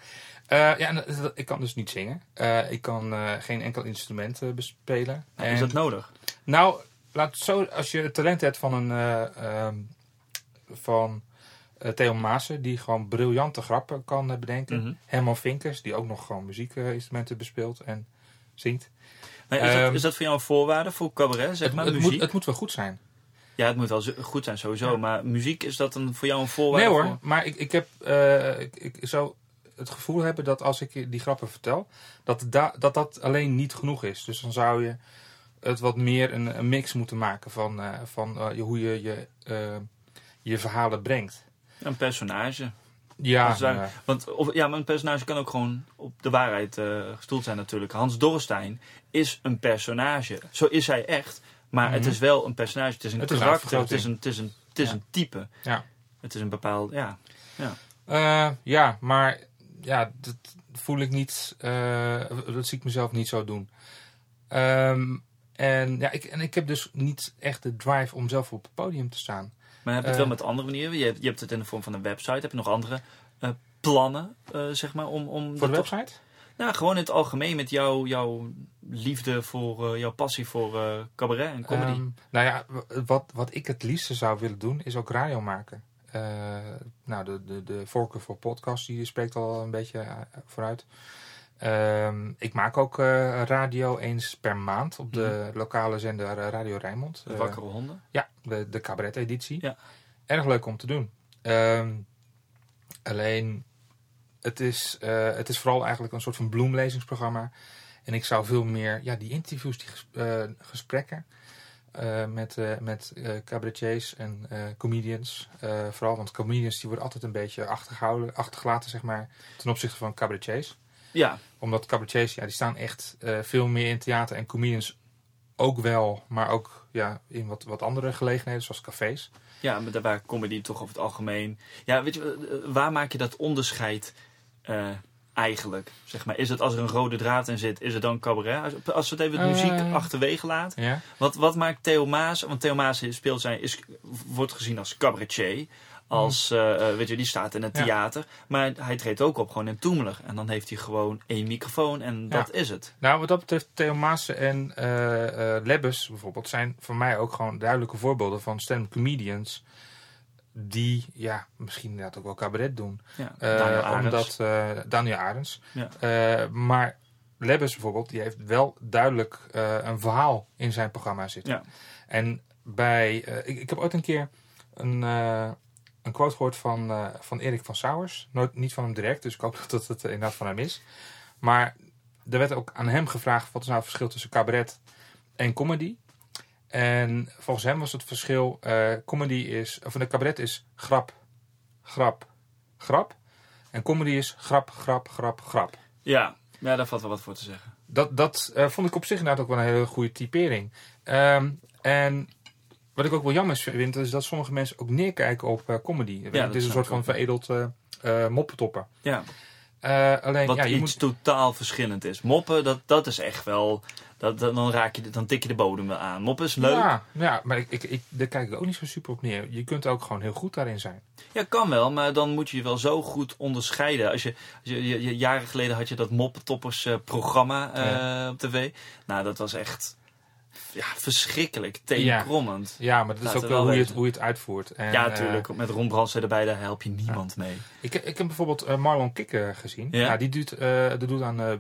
Eh, ja, en ik kan dus niet zingen. Eh, ik kan eh, geen enkel instrument eh, bespelen. Nou, En- Is dat nodig? Nou, laat zo, als je het talent hebt van een eh, ehm, van eh, Theo Maassen, die gewoon briljante grappen kan eh, bedenken. Mhm. Herman Vinkers, die ook nog gewoon muziekinstrumenten bespeelt en zingt. Maar is, dat, Ehm, is dat voor jou een voorwaarde voor cabaret, zeg Het, maar, het, muziek? moet, het moet wel goed zijn. Ja, het moet wel goed zijn sowieso, Ja. maar muziek, is dat een, voor jou een voorwaarde? Nee hoor, voor- maar ik, ik heb eh, ik, ik zou het gevoel hebben dat als ik die grappen vertel, dat da, dat, dat alleen niet genoeg is. Dus dan zou je het wat meer een, een mix moeten maken van, eh, van je- hoe je je, je verhalen brengt. Een personage. Ja, Want of, ja, maar een personage kan ook gewoon op de waarheid gestoeld zijn natuurlijk. Hans Dorrestein is een personage. Zo is hij echt. Maar het Mhm. is wel een personage. Het is een Het is een karakter. het is een, het is een, het is Ja. een type. Ja. Het is een bepaald... Ja. Eh, ja, maar ja, dat voel ik niet. eh, dat zie ik mezelf niet zo doen. Ehm, en, ja, ik, en ik heb dus niet echt de drive om zelf op het podium te staan. Maar heb je het Eh. wel met andere manieren? Je hebt, je hebt het in de vorm van een website. Heb je nog andere eh, plannen, eh, zeg maar, om... om Voor de dat- website? Nou, gewoon in het algemeen met jouw, jouw liefde voor... eh, jouw passie voor eh, cabaret en comedy. Ehm, nou ja, wat, wat ik het liefste zou willen doen, is ook radio maken. Eh, nou, de, de, de voorkeur voor podcast, die spreekt al een beetje vooruit. Ehm, ik maak ook radio eens per maand op de lokale zender Radio Rijnmond. de wakkere honden. Ja, de, de cabaret-editie. Ja. Erg leuk om te doen. Ehm, alleen, het is, eh, het is vooral eigenlijk een soort van bloemlezingsprogramma. En ik zou veel meer, ja, die interviews, die eh, gesprekken eh, met, eh, met cabaretiers en comedians. vooral, want comedians die worden altijd een beetje achtergehouden, achtergelaten, zeg maar, ten opzichte van cabaretiers Ja, omdat cabaretiers, ja, die staan echt veel meer in theater en comedians ook wel, maar ook ja, in wat, wat andere gelegenheden, zoals cafés. Ja, maar daar waar comedy toch over het algemeen. Ja, weet je, waar maak je dat onderscheid eh, eigenlijk? Zeg maar, is het als er een rode draad in zit, is het dan cabaret? Als, als we het even het Eh. muziek achterwege laten. Wat, wat maakt Theo Maas? Want Theo Maas speelt zijn, is, wordt gezien als cabaretier. Als, eh, eh, weet je, die staat in het Ja. theater. Maar hij treedt ook op gewoon in Toemelig. En dan heeft hij gewoon één microfoon en dat is het. Nou, wat dat betreft, Theo Maassen en eh Lebbes bijvoorbeeld zijn voor mij ook gewoon duidelijke voorbeelden van stand-up comedians die, ja, misschien inderdaad ook wel cabaret doen. Ja, Eh, Daniel Arends. Omdat, eh, Daniel Arends. Ja. Eh, maar Lebbes bijvoorbeeld, die heeft wel duidelijk een verhaal in zijn programma zitten. Ja. En bij, ik, ik heb ooit een keer een, een quote gehoord van, van Erik van Sauers. Nooit, niet van hem direct, dus ik hoop dat het inderdaad van hem is. Maar er werd ook aan hem gevraagd wat is nou het verschil tussen cabaret en comedy. En volgens hem was het verschil, eh, comedy is, of de cabaret is grap, grap, grap. En comedy is grap, grap, grap, grap. Ja, ja, daar valt wel wat voor te zeggen. Dat, dat eh, vond ik op zich inderdaad ook wel een hele goede typering. Ehm, en wat ik ook wel jammer vind, is dat sommige mensen ook neerkijken op eh, comedy. dat het is een soort van veredeld moppetoppen. Ja. Alleen, Wat ja, je iets moet... totaal verschillend is. Moppen, dat, dat is echt wel. Dat, dan, raak je, dan tik je de bodem wel aan. Moppen is leuk. Ja, Ja, ja, maar ik, ik, ik, daar kijk ik ook niet zo super op neer. Je kunt ook gewoon heel goed daarin zijn. kan wel, maar dan moet je je wel zo goed onderscheiden. Als je, als je, je- je- jaren geleden had je dat Moppetoppers eh, programma eh, op tv. Nou, dat was echt ja, verschrikkelijk. Tegenkrommend. Ja, maar dat is Laten ook we wel wel hoe je, het, hoe je het uitvoert. En, Ja, eh, natuurlijk. Met Ron erbij, daar help je niemand mee. ik, ik heb bijvoorbeeld eh, Marlon Kikker gezien. Ja? Ja? die doet, eh dat doet aan eh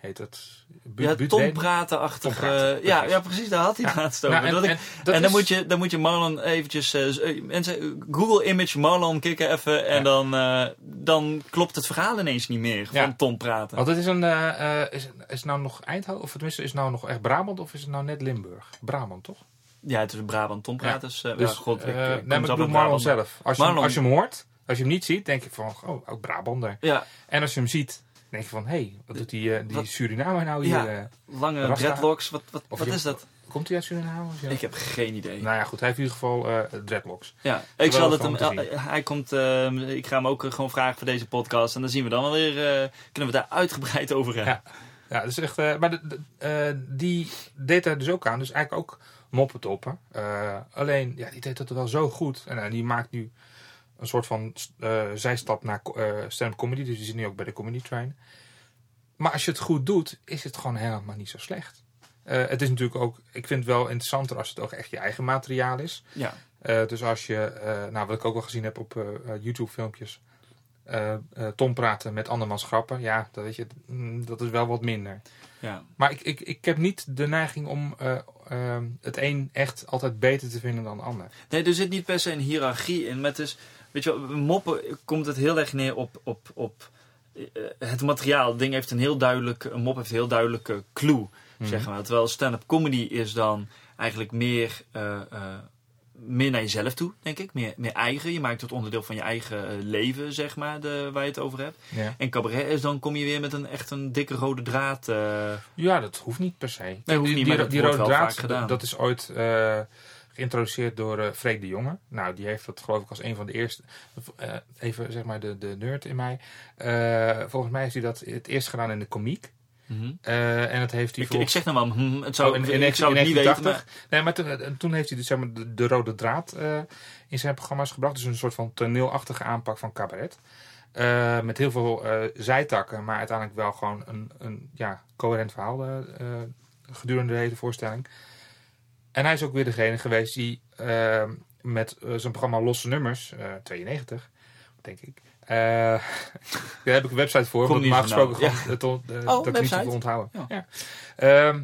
heet het. Bu- Ja, tompraten-achtig. Tom eh, ja, precies. ja, precies. Daar had hij Ja. laatst over. Nou, en- Dat en dat en dan, is- moet je, dan moet je Marlon eventjes... eh, eh, mensen, Google image Marlon kikken even. En Ja. dan, eh, dan klopt het verhaal ineens niet meer van Ja. Tom praten. Want het is een, eh, eh, is, is nou nog Eindhoven, of tenminste is nou nog echt Brabant, of is het nou net Limburg? Brabant, toch? Ja, het is Brabant Tompraat. Ja. Dus, eh, Dus, ja, god, ik, ik nee, kom maar ik zelf bedoel uit Marlon zelf. Als je, Marlon. als je hem hoort, als je hem niet ziet, denk je van, oh, ook Brabander. Ja, En als je hem ziet, denk je van, hé, hey, wat doet die, eh, die Surinamer nou hier? Ja. lange Rasta. dreadlocks. Wat, wat, Of wat je- is dat? komt hij uit Suriname? zo? Ik heb geen idee. Nou ja, goed, hij heeft in ieder geval eh, dreadlocks. Ja, ik zal het hem. hij komt. eh, ik ga hem ook gewoon vragen voor deze podcast. En dan zien we dan wel weer. kunnen we daar uitgebreid over hebben. Ja. Ja, dat is echt. eh, maar de, de- eh, die deed daar dus ook aan. Dus eigenlijk ook moppentoppen. Eh alleen, ja, die deed dat wel zo goed. En die maakt nu een soort van zijstap naar stand-up comedy. Dus die zit nu ook bij de Comedy Train. Maar als je het goed doet, is het gewoon helemaal niet zo slecht. Het is natuurlijk ook, ik vind het wel interessanter als het ook echt je eigen materiaal is. Ja. Dus als je, nou wat ik ook wel gezien heb op YouTube filmpjes, eh, Tom praten met andermans grappen, ja, dat, weet je, mm, dat is wel wat minder. ja. Maar ik, ik, ik heb niet de neiging om eh, eh, het een echt altijd beter te vinden dan de ander. Nee, er zit niet per se een hiërarchie in. Maar het is, weet je wel, moppen komt het heel erg neer op, op, op het materiaal. Het ding heeft een heel duidelijke, een mop heeft een heel duidelijke clue, zeg maar. Terwijl stand-up comedy is dan eigenlijk meer, meer naar jezelf toe, denk ik. Meer, meer eigen. Je maakt het onderdeel van je eigen eh, leven, zeg maar, de, waar je het over hebt. Ja. En cabaret is dan kom je weer met een echt een dikke rode draad. eh, ja, dat hoeft niet per se. Nee, hoeft die, niet, die, maar dat die wordt rode wel draad, vaak gedaan. dat is ooit eh, geïntroduceerd door eh Freek de Jonge. Nou, die heeft dat geloof ik als een van de eerste, even zeg maar de, de nerd in mij. Volgens mij heeft hij dat het eerst gedaan in de komiek. Mhm. Eh, en dat heeft hij ik, voor- ik zeg nou maar, hm, het zou, Oh, in, in, ik zou het niet weten, 1980. maar... Nee, maar toen, toen heeft hij dus, zeg maar, de, de rode draad eh, in zijn programma's gebracht. Dus een soort van toneelachtige aanpak van cabaret. Eh, met heel veel eh, zijtakken, maar uiteindelijk wel gewoon een, een ja, coherent verhaal gedurende de hele voorstelling. En hij is ook weer degene geweest die met zijn programma Losse Nummers, eh 92, denk ik. Eh, daar heb ik een website voor, normaal gesproken gewoon, eh, Oh, dat ik niet website? zoveel onthouden. Ja. Ja. Ehm,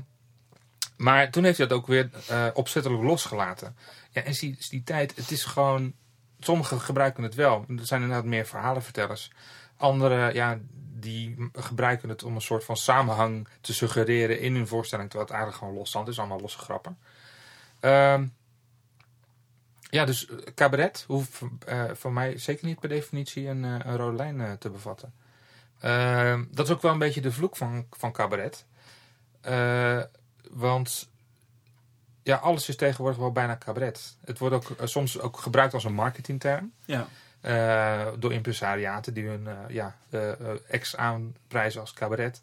maar toen heeft hij dat ook weer eh, opzettelijk losgelaten. Ja, en die, die tijd, het is gewoon... Sommigen gebruiken het wel. Er zijn inderdaad meer verhalenvertellers. Anderen, ja, die gebruiken het om een soort van samenhang te suggereren in hun voorstelling. Terwijl het eigenlijk gewoon losstand is. Allemaal losse grappen. Ehm, ja, dus eh, cabaret hoeft eh, voor mij zeker niet per definitie een, eh, een rode lijn eh, te bevatten. Ehm, dat is ook wel een beetje de vloek van, van cabaret. Eh, want ja, alles is tegenwoordig wel bijna cabaret. Het wordt ook eh, soms ook gebruikt als een marketingterm. Ja. eh, door impresariaten die hun eh, ja, eh, eh, ex aanprijzen als cabaret.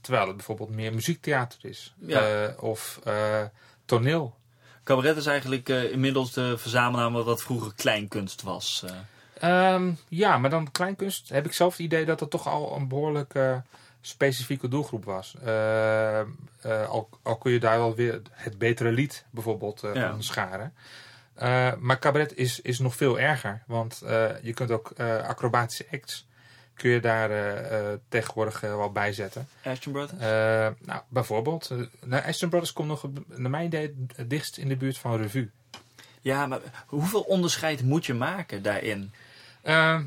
Terwijl het bijvoorbeeld meer muziektheater is. Ja. Eh, of eh, toneel. Cabaret is eigenlijk eh, inmiddels de verzamelnaam wat vroeger kleinkunst was. eh. Ehm, ja, maar dan kleinkunst heb ik zelf het idee dat dat toch al een behoorlijk eh, specifieke doelgroep was. Eh, eh, al, al kun je daar wel weer het betere lied bijvoorbeeld Ja. scharen. Maar cabaret is, is nog veel erger. Want je kunt ook acrobatische acts kun je daar eh, tegenwoordig eh, wel bij zetten. Ashton Brothers? Nou, bijvoorbeeld, nou, Aston Brothers komt nog, naar mijn idee, het dichtst in de buurt van revue. Ja, maar hoeveel onderscheid moet je maken daarin?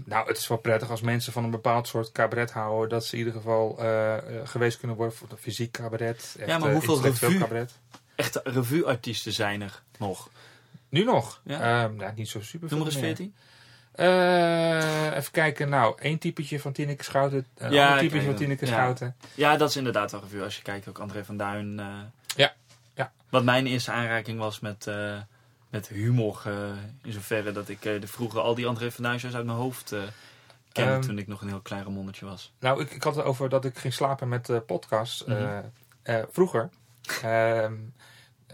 Nou, het is wel prettig als mensen van een bepaald soort cabaret houden. Dat ze in ieder geval geweest kunnen worden voor de fysiek cabaret. Echt, Ja, maar hoeveel revue? cabaret. Echte revue-artiesten zijn er nog. Nu nog? Ja. Ja niet zo super Noem er eens meer. 14. Eh, even kijken. Nou, één typetje van Tineke Schouten. Een Ja, ander typetje van. Tineke Ja. Schouten. Ja, dat is inderdaad wel revue. Als je kijkt, ook André van Duin. eh, Ja, ja. Wat mijn eerste aanraking was met, eh, met humor. in zoverre dat ik de vroeger al die André van Duin shows uit mijn hoofd kende. Ehm. toen ik nog een heel klein ramonnetje was. Nou, ik, ik had het over dat ik ging slapen met podcasts. Mhm. eh, vroeger.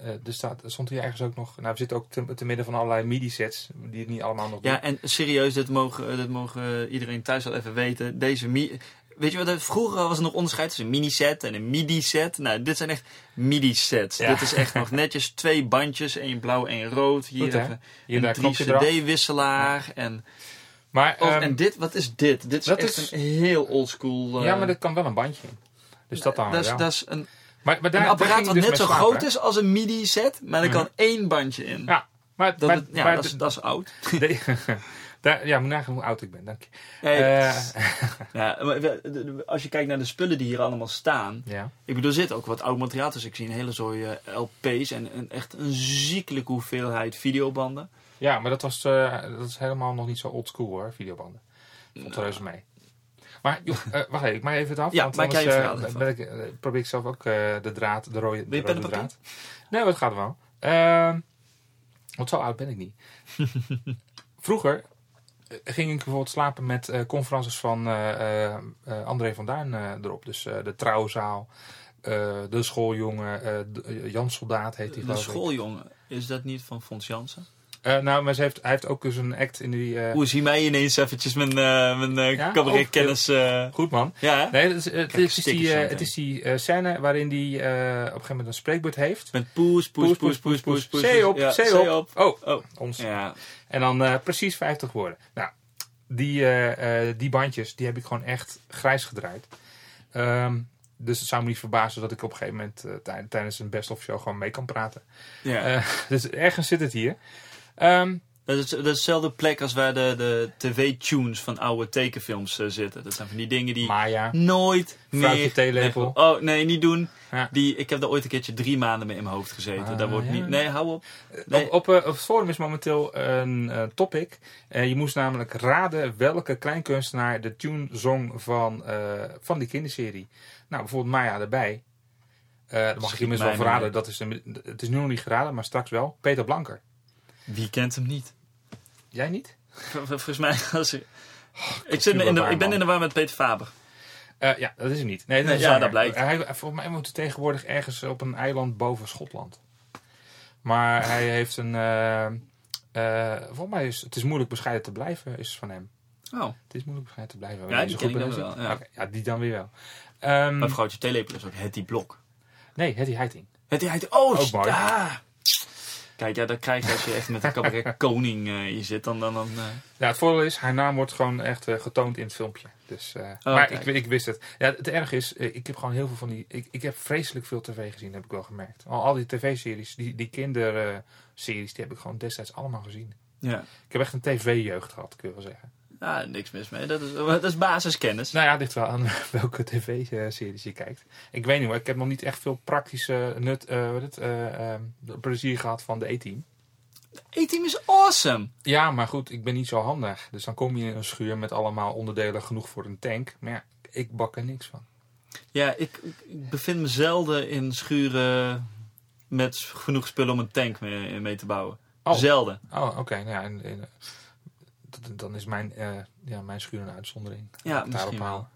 Eh, er, staat, er stond hier ergens ook nog... Nou, we zitten ook te, te midden van allerlei MIDI-sets. Die het niet allemaal nog doen. Ja, en serieus, dit mogen, eh, dit mogen iedereen thuis wel even weten. Deze mi Weet je wat, vroeger was er nog onderscheid tussen een mini-set en een midi-set. Nou, dit zijn echt midi-sets. Ja. Dit is echt nog netjes twee bandjes, één blauw, één rood. Hier Goed, hè? even Hier een knopje eraf. 3CD-wisselaar. En, Maar, oh, ehm, en dit, wat is dit? Dit is dat echt is- een heel oldschool... eh, ja, maar er kan wel een bandje in. Dus dat dan dat wel. dat is een, maar, maar daar, een apparaat wat dus net zo groot hè? is als een midi-set, maar er Mhm. kan één bandje in. Ja, maar, Dat, maar, het- ja, maar dat, is, dat is oud. de- Daar, ja, moet nagaan hoe oud ik ben, dank je. Eh, ja, maar als je kijkt naar de spullen die hier allemaal staan. ja. Ik bedoel, er zit ook wat oud materiaal tussen. Ik zie een hele zooi eh, LP's en een, echt een ziekelijke hoeveelheid videobanden. ja, maar dat, was, eh, dat is helemaal nog niet zo old school hoor, videobanden. Vond er reuze mee. Maar joh, eh, wacht even, ik maak even het af. Ja, want maak jij anders, je eh, ben ik, eh, probeer ik zelf ook de draad, de rode, de rode draad. Nee, het gaat wel. Ehm, want zo oud ben ik niet. Vroeger ging ik bijvoorbeeld slapen met eh, conferences van André van Duin erop. Dus de trouwzaal, de schooljongen, Jan Soldaat heet hij De schooljongen, is dat niet van Fons Jansen? Eh, nou, maar ze heeft, hij heeft ook dus een act in die... eh, Hoe zie mij ineens eventjes mijn, eh mijn eh, Ja? cabaretkennis... eh, Goed man. ja? Nee, het is, het Kijk, is, die, eh, het is die eh, scène waarin hij eh, op een gegeven moment een spreekbeurt heeft. Met poes, poes, poes, poes, poes, poes. Zee op, Ja, zee op. Oh, Oh, ons. ja. En dan eh, precies 50 woorden. Nou, die, eh, eh, die bandjes, die heb ik gewoon echt grijs gedraaid. Ehm, dus het zou me niet verbazen dat ik op een gegeven moment eh, tij- tijdens een best-of show gewoon mee kan praten. ja. Eh, dus ergens zit het hier. Ehm, Dat is, dat is dezelfde plek als waar de, de tv-tunes van oude tekenfilms eh, zitten. Dat zijn van die dingen die Maya. nooit meer... theelepel. Oh, nee, niet doen. Ja. Die, ik heb daar ooit een keertje drie maanden mee in mijn hoofd gezeten. Ah, Daar wordt ja. niet... Nee, hou op. Nee. Op, op, eh, op het forum is momenteel een eh, topic. Eh, je moest namelijk raden welke kleinkunstenaar de tune zong van, eh, van die kinderserie. Nou, bijvoorbeeld Maya erbij. Eh dan mag ik je mij wel verraden. Dat is een, het is nu nog niet geraden, maar straks wel. Peter Blanker. Wie kent hem niet? Jij niet? Vol- vol- Volgens mij... Als ik, ik, zit in de, waar, ik ben in de war met Peter Faber. Eh, ja, dat is hem niet. Nee, dat Nee, ja, dat blijkt. Hij, volgens mij moet hij tegenwoordig ergens op een eiland boven Schotland. Maar hij heeft een... eh, volgens mij is het is moeilijk bescheiden te blijven, is van hem. Oh, Het is moeilijk bescheiden te blijven. Ja, die ken ik dan wel, ja. Ja, die dan weer wel. Ehm, mijn vrouwtje theelepel is ook Hetty Blok. nee, Hetty Heiting. Hetty, Hetty... Oh, ah. Kijk, ja, dat krijg je als je echt met een cabaret koning eh, hier zit. Dan, dan, dan, eh, Ja, het voordeel is, haar naam wordt gewoon echt eh, getoond in het filmpje. Dus, eh, maar ik, ik wist het. Ja, het erg is, ik heb gewoon heel veel van die... Ik, ik heb vreselijk veel tv gezien, heb ik wel gemerkt. Al, al die tv-series, die, die kinderseries, die heb ik gewoon destijds allemaal gezien. ja. Ik heb echt een tv-jeugd gehad, kun je wel zeggen. Ah, niks mis mee. Dat is, dat is basiskennis. Nou ja, het ligt wel aan welke tv-series je kijkt. Ik weet niet hoor, ik heb nog niet echt veel praktische nut, wat het, eh, eh, plezier gehad van de E-team. E-team is awesome. Ja, maar goed, ik ben niet zo handig. Dus dan kom je in een schuur met allemaal onderdelen genoeg voor een tank. Maar ja, ik bak er niks van. Ja, ik, bevind me zelden in schuren met genoeg spullen om een tank mee, mee te bouwen. Oh. Zelden. Oh, oké. nou ja, en, en, eh, dan is mijn, eh, ja, mijn schuur een uitzondering. Ja, ik daarop wel.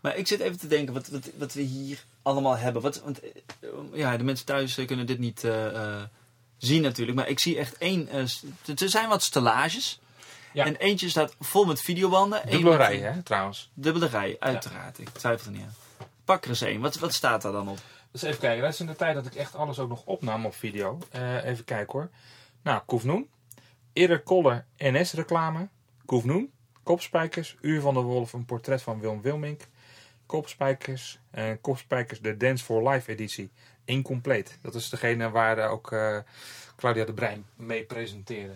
Maar ik zit even te denken wat, wat, wat we hier allemaal hebben. Wat, want eh, ja, de mensen thuis eh, kunnen dit niet zien natuurlijk. Maar ik zie echt één... er zijn wat stellages. Ja. En eentje staat vol met videobanden. Dubbele rij, hè, trouwens. Dubbele rij, uiteraard. Ik twijfel er niet aan. Pak er eens één. Wat, wat staat daar dan op? Dus even kijken. Dat is in de tijd dat ik echt alles ook nog opnam op video. Even kijken hoor. Nou, Koefnoen. Erik Koller NS-reclame. Koefnoen. Kopspijkers. Uur van de Wolf. Een portret van Willem Wilmink. Kopspijkers. En Kopspijkers de Dance for Life editie. Incompleet. Dat is degene waar eh, ook eh, Claudia de Brein mee presenteerde.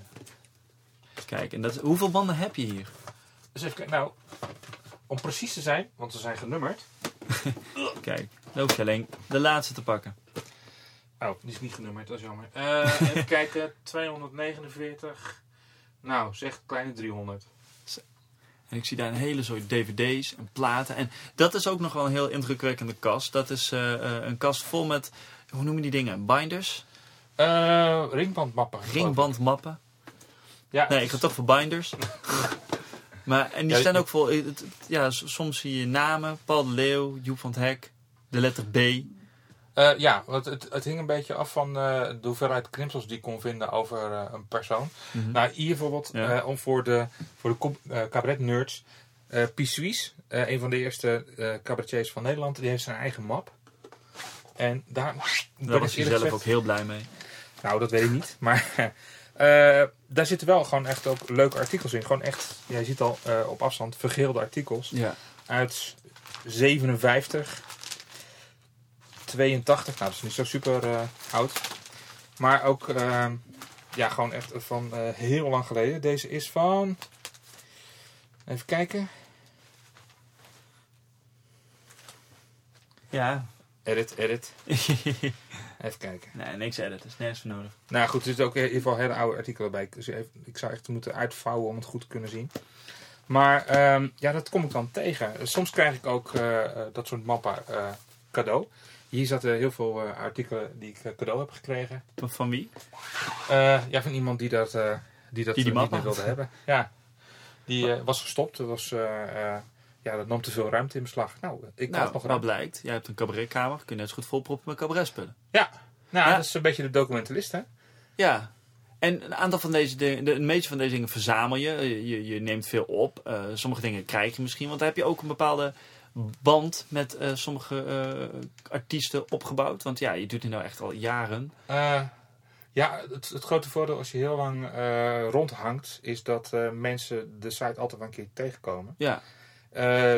Kijk, en dat, hoeveel banden heb je hier? Dus even kijken. Nou, om precies te zijn, want ze zijn genummerd. Kijk, dan hoef je alleen de laatste te pakken. Oh, die is niet genummerd, dat is jammer. Eh, even kijken, 249. Nou, zeg kleine 300. En ik zie daar een hele soort dvd's en platen. En dat is ook nog wel een heel indrukwekkende kast. Dat is eh, eh, een kast vol met, hoe noem je die dingen? Binders? Eh ringbandmappen. Ringbandmappen? Ja, Nee, ik ga toch voor binders. maar, en die Ja, staan ook vol, ja, soms zie je namen. Paul de Leeuw, Joep van het Hek, de letter B. Eh, ja, want het, het hing een beetje af van eh, de hoeveelheid krimsels die ik kon vinden over eh, een persoon. Nou, hier bijvoorbeeld, Ja. om voor de, voor de eh, cabaret-nerds. eh Pissuis, een van de eerste cabaretiers van Nederland, die heeft zijn eigen map. En daar Daar was hij zelf gezegd- ook heel blij mee. Nou, dat weet ik niet. Maar daar zitten wel gewoon echt ook leuke artikels in. Gewoon echt, jij ziet al op afstand, vergeelde artikels. Ja. Uit 57, 82. Nou, dat is niet zo super eh, oud. Maar ook, eh, ja, gewoon echt van eh, heel lang geleden. Deze is van. Even kijken. Ja. Edit, edit. Even kijken. nee, niks edit. is nergens voor nodig. Nou goed, er zitten ook in ieder geval hele oude artikelen bij. Dus even, ik zou echt moeten uitvouwen om het goed te kunnen zien. Maar ehm, ja, dat kom ik dan tegen. Soms krijg ik ook eh, dat soort mappen eh, cadeau. Hier zaten heel veel eh, artikelen die ik eh, cadeau heb gekregen. Van wie? Eh, ja, van iemand die dat, die dat Die die niet meer wilde hebben. Ja, die was gestopt. Dat, was, ja, dat nam te veel ruimte in beslag. Nou, ik had Nou, nog ruimte. blijkt. Jij hebt een cabaretkamer. Kun je net zo goed volproppen met cabaretspullen. Ja, nou, Ja. dat is een beetje de documentalist, hè? Ja. En een aantal van deze dingen, de, de meeste van deze dingen verzamel je. Je, je, neemt veel op. Sommige dingen krijg je misschien. Want daar heb je ook een bepaalde band met eh, sommige eh, artiesten opgebouwd. Want ja, je doet het nou echt al jaren. Eh, ja, het, het grote voordeel als je heel lang rondhangt, is dat mensen de site altijd wel een keer tegenkomen. Ja.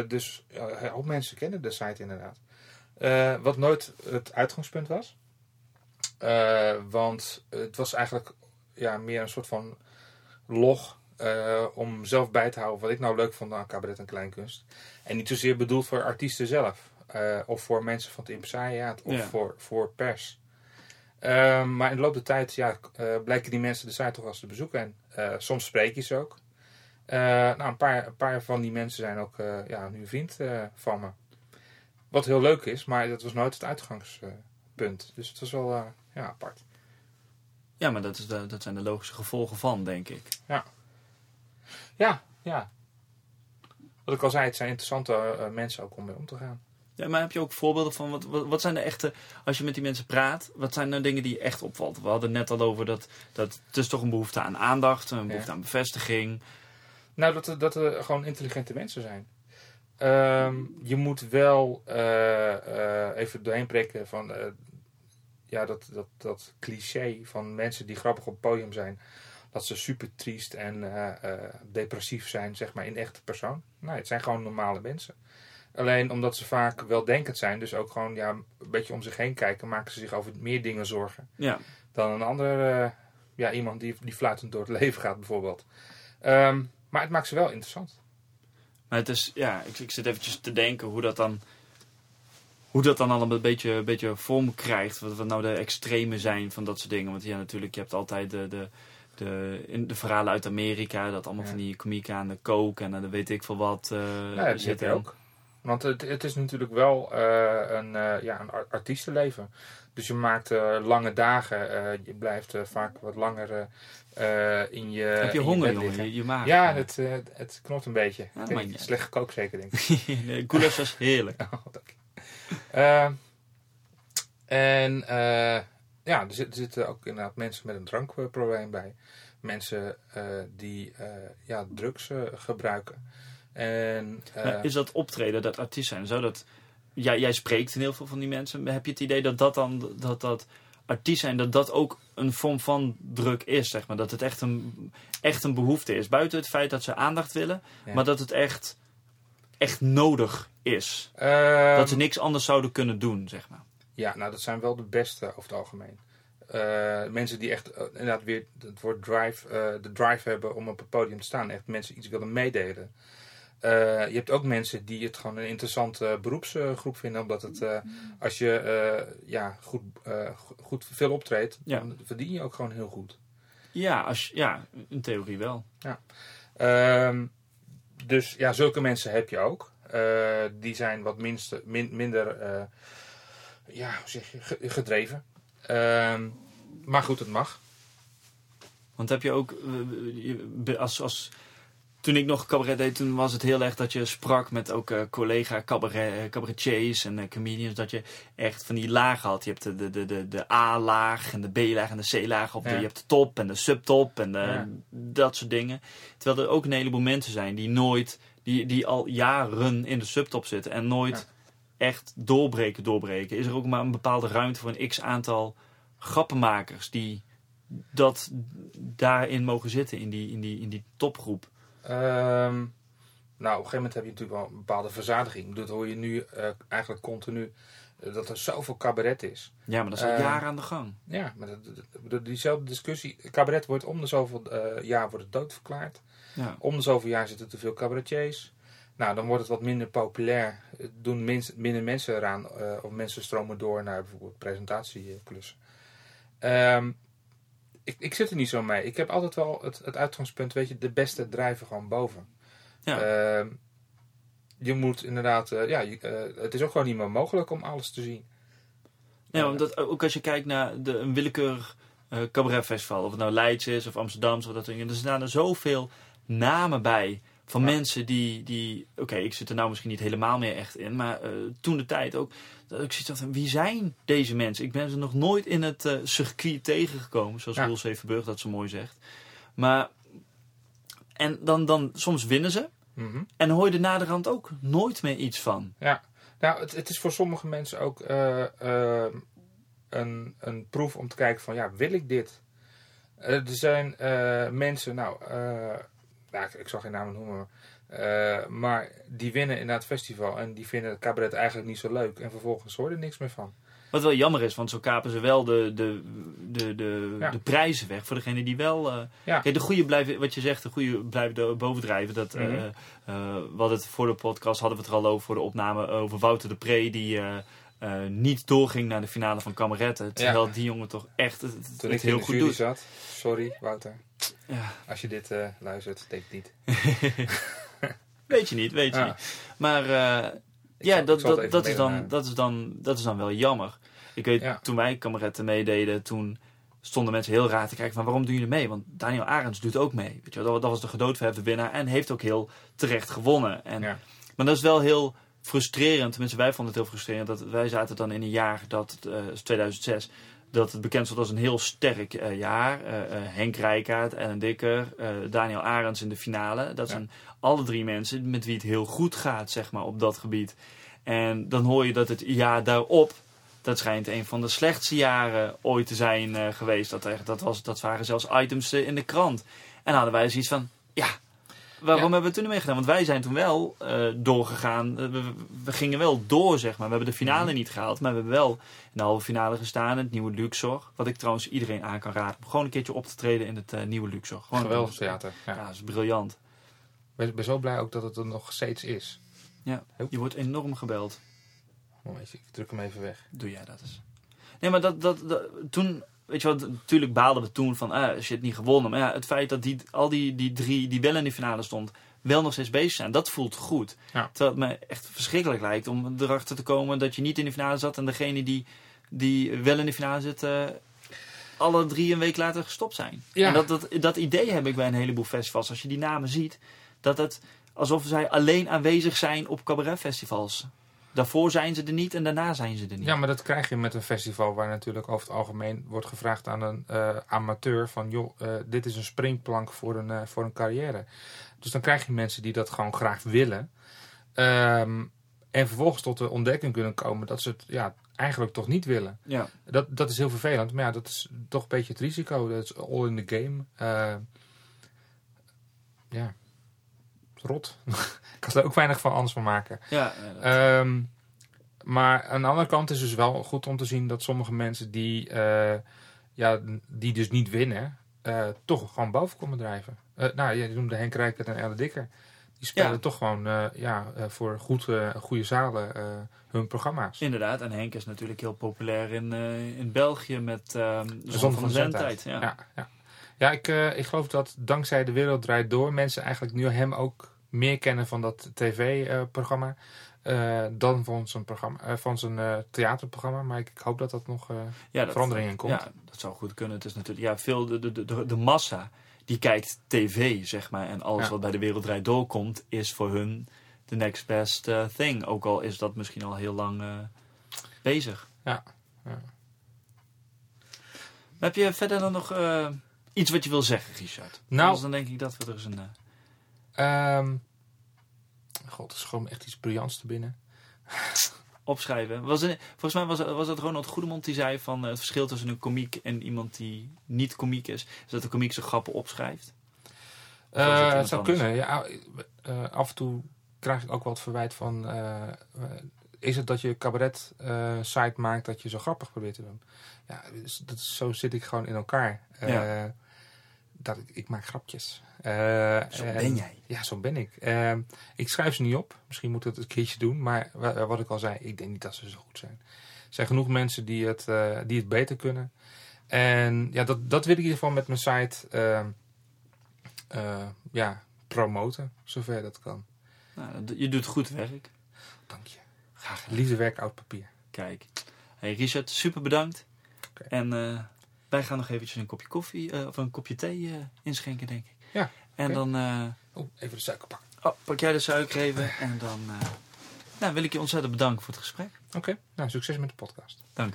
Dus veel mensen kennen de site inderdaad. Wat nooit het uitgangspunt was. Want het was eigenlijk ja, meer een soort van log eh, om zelf bij te houden wat ik nou leuk vond aan cabaret en kleinkunst. En niet zozeer bedoeld voor artiesten zelf. eh, of voor mensen van het impresariaat of Ja. voor, voor pers. Ehm, maar in de loop der tijd ja, eh, blijken die mensen de site toch wel eens te bezoeken. En soms spreek je ze ook. Nou, een paar, een paar van die mensen zijn ook ja, nu vriend van me. Wat heel leuk is, maar dat was nooit het uitgangspunt. Dus het was wel ja, apart. Ja, maar dat, is de, dat zijn de logische gevolgen van, denk ik. Ja, ja. Wat ik al zei, het zijn interessante eh, mensen ook om mee om te gaan. Ja, maar heb je ook voorbeelden van, wat, wat, wat zijn de echte, als je met die mensen praat, wat zijn nou dingen die je echt opvalt? We hadden net al over dat, dat het is toch een behoefte aan aandacht, een behoefte Ja. aan bevestiging. Nou, dat, er- dat er gewoon intelligente mensen zijn. Ehm, je moet wel eh, eh, even doorheen prikken van ja, dat, dat, dat cliché van mensen die grappig op het podium zijn. Dat ze super triest en eh, eh, depressief zijn, zeg maar, in echte persoon. Nee, het zijn gewoon normale mensen. Alleen omdat ze vaak weldenkend zijn, dus ook gewoon ja, een beetje om zich heen kijken, maken ze zich over meer dingen zorgen Ja, dan een ander, eh, ja, iemand die, die fluitend door het leven gaat, bijvoorbeeld. Ehm, maar het maakt ze wel interessant. maar het is, ja, ik, ik zit eventjes te denken hoe dat dan, hoe dat dan al een beetje, een beetje vorm krijgt. Wat, wat nou de extreme zijn van dat soort dingen. Want ja, natuurlijk, je hebt altijd de, de, de, in de verhalen uit Amerika, dat allemaal Ja. van die komieken aan de coke en aan de weet ik veel wat eh ja, dat je ook. Want het, het is natuurlijk wel eh, een, eh, ja, een ar- artiestenleven. Dus je maakt eh, lange dagen. eh, je blijft eh, vaak wat langer eh, eh, in je Heb je honger, jongen? Je, je maag. Ja, het, eh, het knopt een beetje. Ik- slecht gekookt zeker, denk ik. Nee, was heerlijk. Oh, dank je. Eh, en eh, ja, er, zit- er zitten ook inderdaad mensen met een drankprobleem bij. Mensen eh, die eh, ja, drugs eh, gebruiken. En, is dat optreden, dat artiest zijn, zo dat... Ja, jij spreekt in heel veel van die mensen. Heb je het idee dat dat dan, dat dat artiest zijn, dat dat ook een vorm van druk is, zeg maar? Dat het echt een, echt een behoefte is. Buiten het feit dat ze aandacht willen, Ja. maar dat het echt, echt nodig is. ehm, dat ze niks anders zouden kunnen doen, zeg maar. Ja, nou dat zijn wel de beste over het algemeen. Eh, mensen die echt eh, inderdaad weer het woord drive, eh, de drive hebben om op het podium te staan. Echt mensen iets willen meedelen. Je hebt ook mensen die het gewoon een interessante beroepsgroep vinden. Omdat het, als je ja, goed, go- goed veel optreedt, Ja. dan verdien je ook gewoon heel goed. Ja, als, ja in theorie wel. Ehm, dus ja, zulke mensen heb je ook. Die zijn wat minste, min- minder ja, hoe zeg je, ge- gedreven. Ehm, maar goed, het mag. Want heb je ook, eh, als, als, toen ik nog cabaret deed, toen was het heel erg dat je sprak met ook eh, collega cabaret, eh, cabaretiers en comedians. Dat je echt van die lagen had. Je hebt de, de, de, de, de A-laag en de B-laag en de C-laag. Of de- je hebt de top en de subtop en Ja. dat soort dingen. Terwijl er ook een heleboel mensen zijn die nooit, die, die al jaren in de subtop zitten en nooit echt doorbreken, doorbreken. Is er ook maar een bepaalde ruimte voor een x aantal grappenmakers die dat daarin mogen zitten, in die, in die, in die topgroep. Ehm, nou, op een gegeven moment heb je natuurlijk wel een bepaalde verzadiging. Dat hoor je nu eh, eigenlijk continu. eh, dat er zoveel cabaret is. Ja, maar dat is al Eh, jaren aan de gang. Ja, maar dat- diezelfde discussie. Cabaret wordt om de zoveel eh, jaar wordt het doodverklaard. Ja. Om de zoveel jaar zitten te veel cabaretiers. Nou, dan wordt het wat minder populair. Het Doen minst, minder mensen eraan. eh, of mensen stromen door naar bijvoorbeeld presentatieklussen. Ehm, ik, ik zit er niet zo mee. Ik heb altijd wel het, het uitgangspunt, weet je, de beste drijven gewoon boven. Ja. Ehm, je moet inderdaad, eh, ja, je- eh, het is ook gewoon niet meer mogelijk om alles te zien. Ja, omdat ook als je kijkt naar de, een willekeurig eh cabaretfestival, of het nou Leids is of Amsterdamse of dat soort dingen, er staan er zoveel namen bij van Ja. mensen die, die oké, ik zit er nou misschien niet helemaal meer echt in, maar eh, toen de tijd ook, dat ik zoiets had van, wie zijn deze mensen? Ik ben ze nog nooit in het eh, circuit tegengekomen, zoals Ja. Zevenburg dat zo mooi zegt. Maar, en dan, dan soms winnen ze, Mhm. en hoor je er naderhand ook nooit meer iets van. Nou, het, het is voor sommige mensen ook eh, een, een proef om te kijken van, ja, wil ik dit? Er zijn mensen, nou, nou ik, ik zal geen namen noemen, eh, maar die winnen in het festival en die vinden het cabaret eigenlijk niet zo leuk. En vervolgens hoor je er niks meer van. Wat wel jammer is, want zo kapen ze wel de, de, de, de, Ja. de prijzen weg voor degene die wel. eh, Ja. Kijk, de goede blijven, wat je zegt, de goede blijven bovendrijven. Dat, Mhm. eh, hadden het voor de podcast, hadden we het er al over, voor de opname over Wouter de Pre, die eh, niet doorging naar de finale van Kameretten. Terwijl die jongen toch echt het, het- Toen het ik heel goed doet. zat, sorry Wouter, Ja, als je dit eh, luistert, denk het niet. weet je niet, weet je niet. Maar eh, ja, zal- dat, dat, dat, is dan, dat, is dan, dat is dan wel jammer. Ik weet, Ja. toen wij kameretten meededen, toen stonden mensen heel raar te kijken van waarom doe je er mee? Want Daniel Arends doet ook mee. Weet je, wel. dat, dat was de gedoodverfde winnaar en heeft ook heel terecht gewonnen. En, Ja. Maar dat is wel heel frustrerend. Tenminste, wij vonden het heel frustrerend. Dat wij zaten dan in een jaar, dat het, eh, is 2006, dat het bekend stond als een heel sterk eh, jaar. Eh, Henk Rijkaard, Ellen Dikker, Daniel Arends in de finale. Dat Ja. zijn alle drie mensen met wie het heel goed gaat, zeg maar, op dat gebied. En dan hoor je dat het jaar daarop, dat schijnt een van de slechtste jaren ooit te zijn geweest. Dat, dat, was, dat waren zelfs items in de krant. En hadden wij zoiets van, ja, waarom Ja. hebben we toen niet mee gedaan? Want wij zijn toen wel eh, doorgegaan. Eh, we, we gingen wel door, zeg maar. We hebben de finale Mhm. niet gehaald, maar we hebben wel in de halve finale gestaan. in Het nieuwe Luxor. Wat ik trouwens iedereen aan kan raden. Om gewoon een keertje op te treden in het eh, nieuwe Luxor. Gewoon Geweldig theater. Ja. Ja, dat is briljant. Ik ben zo blij ook dat het er nog steeds is. Ja, je wordt enorm gebeld. Momentje, ik druk hem even weg. Doe jij dat eens. Nee, maar dat, dat, dat- toen, weet je wat, natuurlijk baalden we toen van, ah, shit, niet gewonnen. Maar ja, het feit dat die, al die, die drie die wel in de finale stond, wel nog steeds bezig zijn, dat voelt goed. Ja. Terwijl het me echt verschrikkelijk lijkt om erachter te komen dat je niet in de finale zat en degene die, die wel in de finale zit, eh, alle drie een week later gestopt zijn. Ja. En dat, dat, dat idee heb ik bij een heleboel festivals. Als je die namen ziet, dat het alsof zij alleen aanwezig zijn op cabaretfestivals. Daarvoor zijn ze er niet en daarna zijn ze er niet. Ja, maar dat krijg je met een festival waar natuurlijk over het algemeen wordt gevraagd aan een eh, amateur van joh, eh, dit is een springplank voor een, eh, voor een carrière. Dus dan krijg je mensen die dat gewoon graag willen. Ehm, en vervolgens tot de ontdekking kunnen komen dat ze het ja, eigenlijk toch niet willen. Ja. Dat, dat is heel vervelend, maar ja, dat is toch een beetje het risico. Dat is all in the game. Ja, rot. Ik kan er ook weinig van anders van maken. Ja, Ehm, maar aan de andere kant is het dus wel goed om te zien dat sommige mensen die, eh, ja, die dus niet winnen, eh, toch gewoon boven komen drijven. Eh, nou, je noemde Henk Rijkert en Elle Dikker. Die spelen Ja. toch gewoon ja, voor goed, goede zalen hun programma's. inderdaad. En Henk is natuurlijk heel populair in, in België met ehm de Zon van de Zendtijd. Ja. Ja, ja. ja ik, ik geloof dat dankzij De Wereld Draait Door mensen eigenlijk nu hem ook meer kennen van dat tv-programma eh, dan van zijn, programma, eh, van zijn eh, theaterprogramma. Maar ik, ik hoop dat dat nog Ja, dat, verandering in komt. Ja, dat zou goed kunnen. Het is natuurlijk, ja, veel, de, de, de, de massa die kijkt tv, zeg maar. En alles Ja. wat bij de wereld draait doorkomt, is voor hun de next best thing. Ook al is dat misschien al heel lang bezig. Ja, ja. Heb je verder dan nog iets wat je wil zeggen, Richard? Nou- Anders dan denk ik dat we er eens een... Ehm, God, er is gewoon echt iets briljants te binnen. opschrijven. Was er, volgens mij was, was het Ronald Goedemond die zei van eh, het verschil tussen een komiek en iemand die niet komiek is, is dat de komiek zijn grappen opschrijft. Het Eh, zou kunnen. Ja, eh, af en toe krijg ik ook wel het verwijt van... is het dat je cabaret site maakt dat je zo grappig probeert te doen? Ja, dus dat, is- zo zit ik gewoon in elkaar. Ja. dat ik, ik maak grapjes. Eh, Zo en- ben jij. Ja, zo ben ik. Eh, ik schrijf ze niet op. Misschien moet ik het een keertje doen. Maar wa- wat ik al zei, ik denk niet dat ze zo goed zijn. Er zijn genoeg mensen die het, eh, die het beter kunnen. En ja, dat, dat wil ik in ieder geval met mijn site eh, eh, ja, promoten. Zover dat kan. Nou, je doet goed werk. Dank je. Graag gedaan. Liefde werk, oud papier. Kijk. Hey Richard, super bedankt. En wij gaan nog eventjes een kopje koffie of een kopje thee inschenken, denk ik. Ja, En dan eh, Oh, even de suiker pakken. oh, pak jij de suiker even. En dan eh, nou, wil ik je ontzettend bedanken voor het gesprek. Oké, nou succes met de podcast. Dank.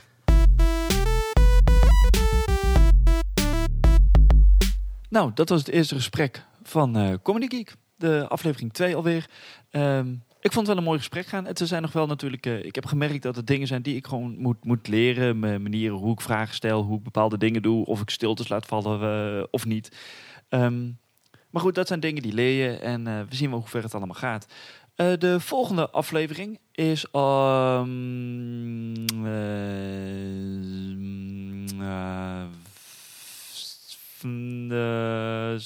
Nou, dat was het eerste gesprek van eh Comedy Geek. De aflevering 2 alweer. Ehm, ik vond het wel een mooi gesprek gaan. Het zijn nog wel natuurlijk... eh, ik heb gemerkt dat er dingen zijn die ik gewoon moet, moet leren. M- manieren hoe ik vragen stel, hoe ik bepaalde dingen doe. Of ik stiltes laat vallen of niet. Ehm, maar goed, dat zijn dingen die leer je. En eh, we zien wel hoe ver het allemaal gaat. Eh, de volgende aflevering is... de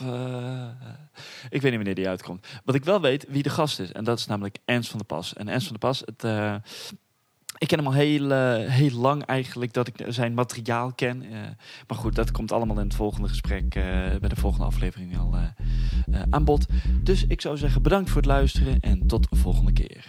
eh, ik weet niet wanneer die uitkomt. Wat ik wel weet, wie de gast is. En dat is namelijk Ernst van der Pas. En Ernst van der Pas, het, ik ken hem al heel, eh, heel lang eigenlijk dat ik zijn materiaal ken. Eh, maar goed, dat komt allemaal in het volgende gesprek, eh, bij de volgende aflevering al aan bod. Dus ik zou zeggen bedankt voor het luisteren en tot de volgende keer.